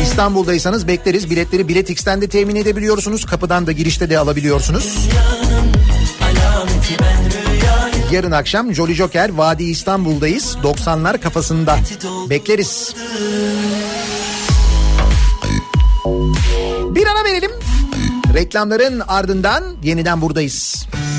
İstanbul'daysanız bekleriz. Biletleri Bilet X'ten de temin edebiliyorsunuz. Kapıdan da girişte de alabiliyorsunuz. Yarın akşam Jolly Joker Vadi İstanbul'dayız. 90'lar kafasında. Bekleriz. Bir Reklamların ardından yeniden buradayız. İzmir'in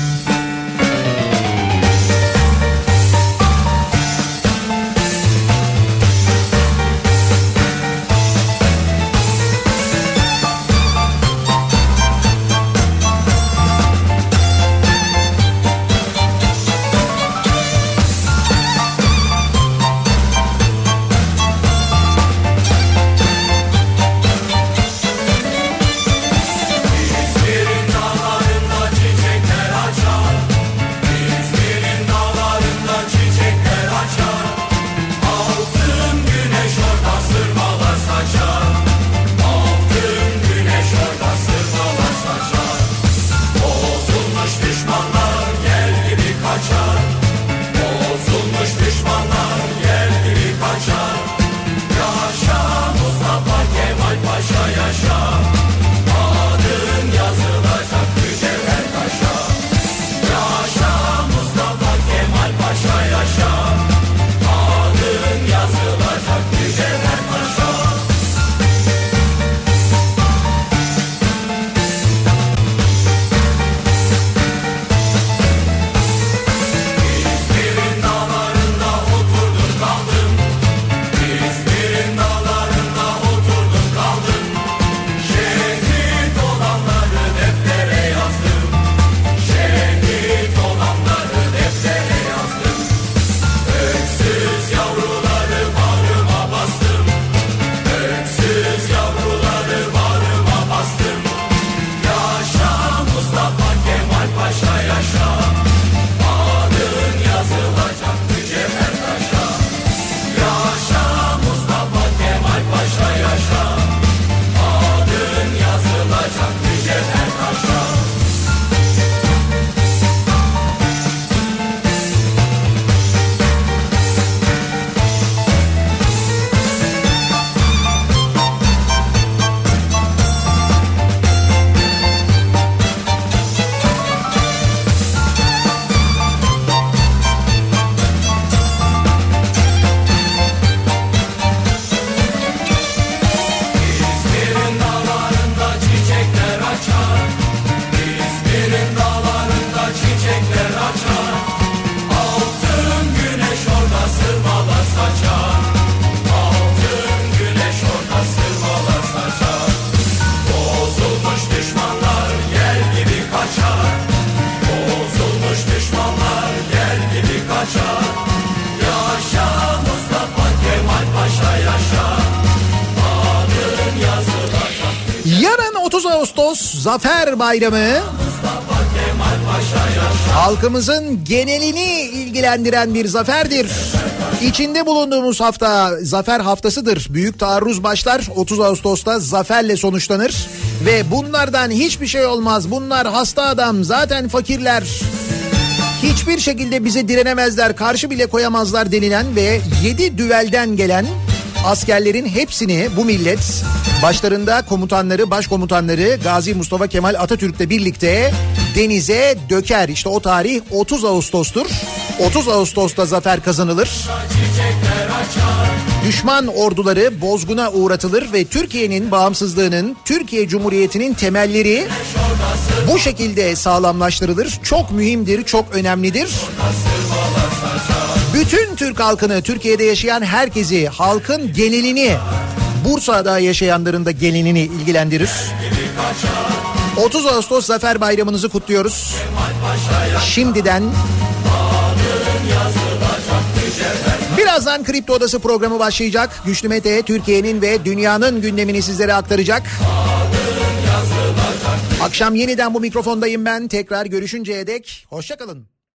Zafer Bayramı. Halkımızın genelini ilgilendiren bir zaferdir. İçinde bulunduğumuz hafta zafer haftasıdır. Büyük taarruz başlar 30 Ağustos'ta zaferle sonuçlanır. Ve bunlardan hiçbir şey olmaz. Bunlar hasta adam zaten fakirler. Hiçbir şekilde bize direnemezler, karşı bile koyamazlar denilen ve 7 düvelden gelen askerlerin hepsini bu millet başlarında komutanları, başkomutanları Gazi Mustafa Kemal Atatürk'le birlikte denize döker. İşte o tarih 30 Ağustos'tur. 30 Ağustos'ta zafer kazanılır. Düşman orduları bozguna uğratılır ve Türkiye'nin bağımsızlığının, Türkiye Cumhuriyeti'nin temelleri bu şekilde sağlamlaştırılır. Çok mühimdir, çok önemlidir. Bütün Türk halkını, Türkiye'de yaşayan herkesi, halkın genelini, Bursa'da yaşayanların da genelini ilgilendirir. 30 Ağustos Zafer Bayramınızı kutluyoruz. Şimdiden Birazdan Kripto Odası programı başlayacak. Güçlü Mete Türkiye'nin ve dünyanın gündemini sizlere aktaracak. Akşam yeniden bu mikrofondayım ben. Tekrar görüşünceye dek hoşçakalın.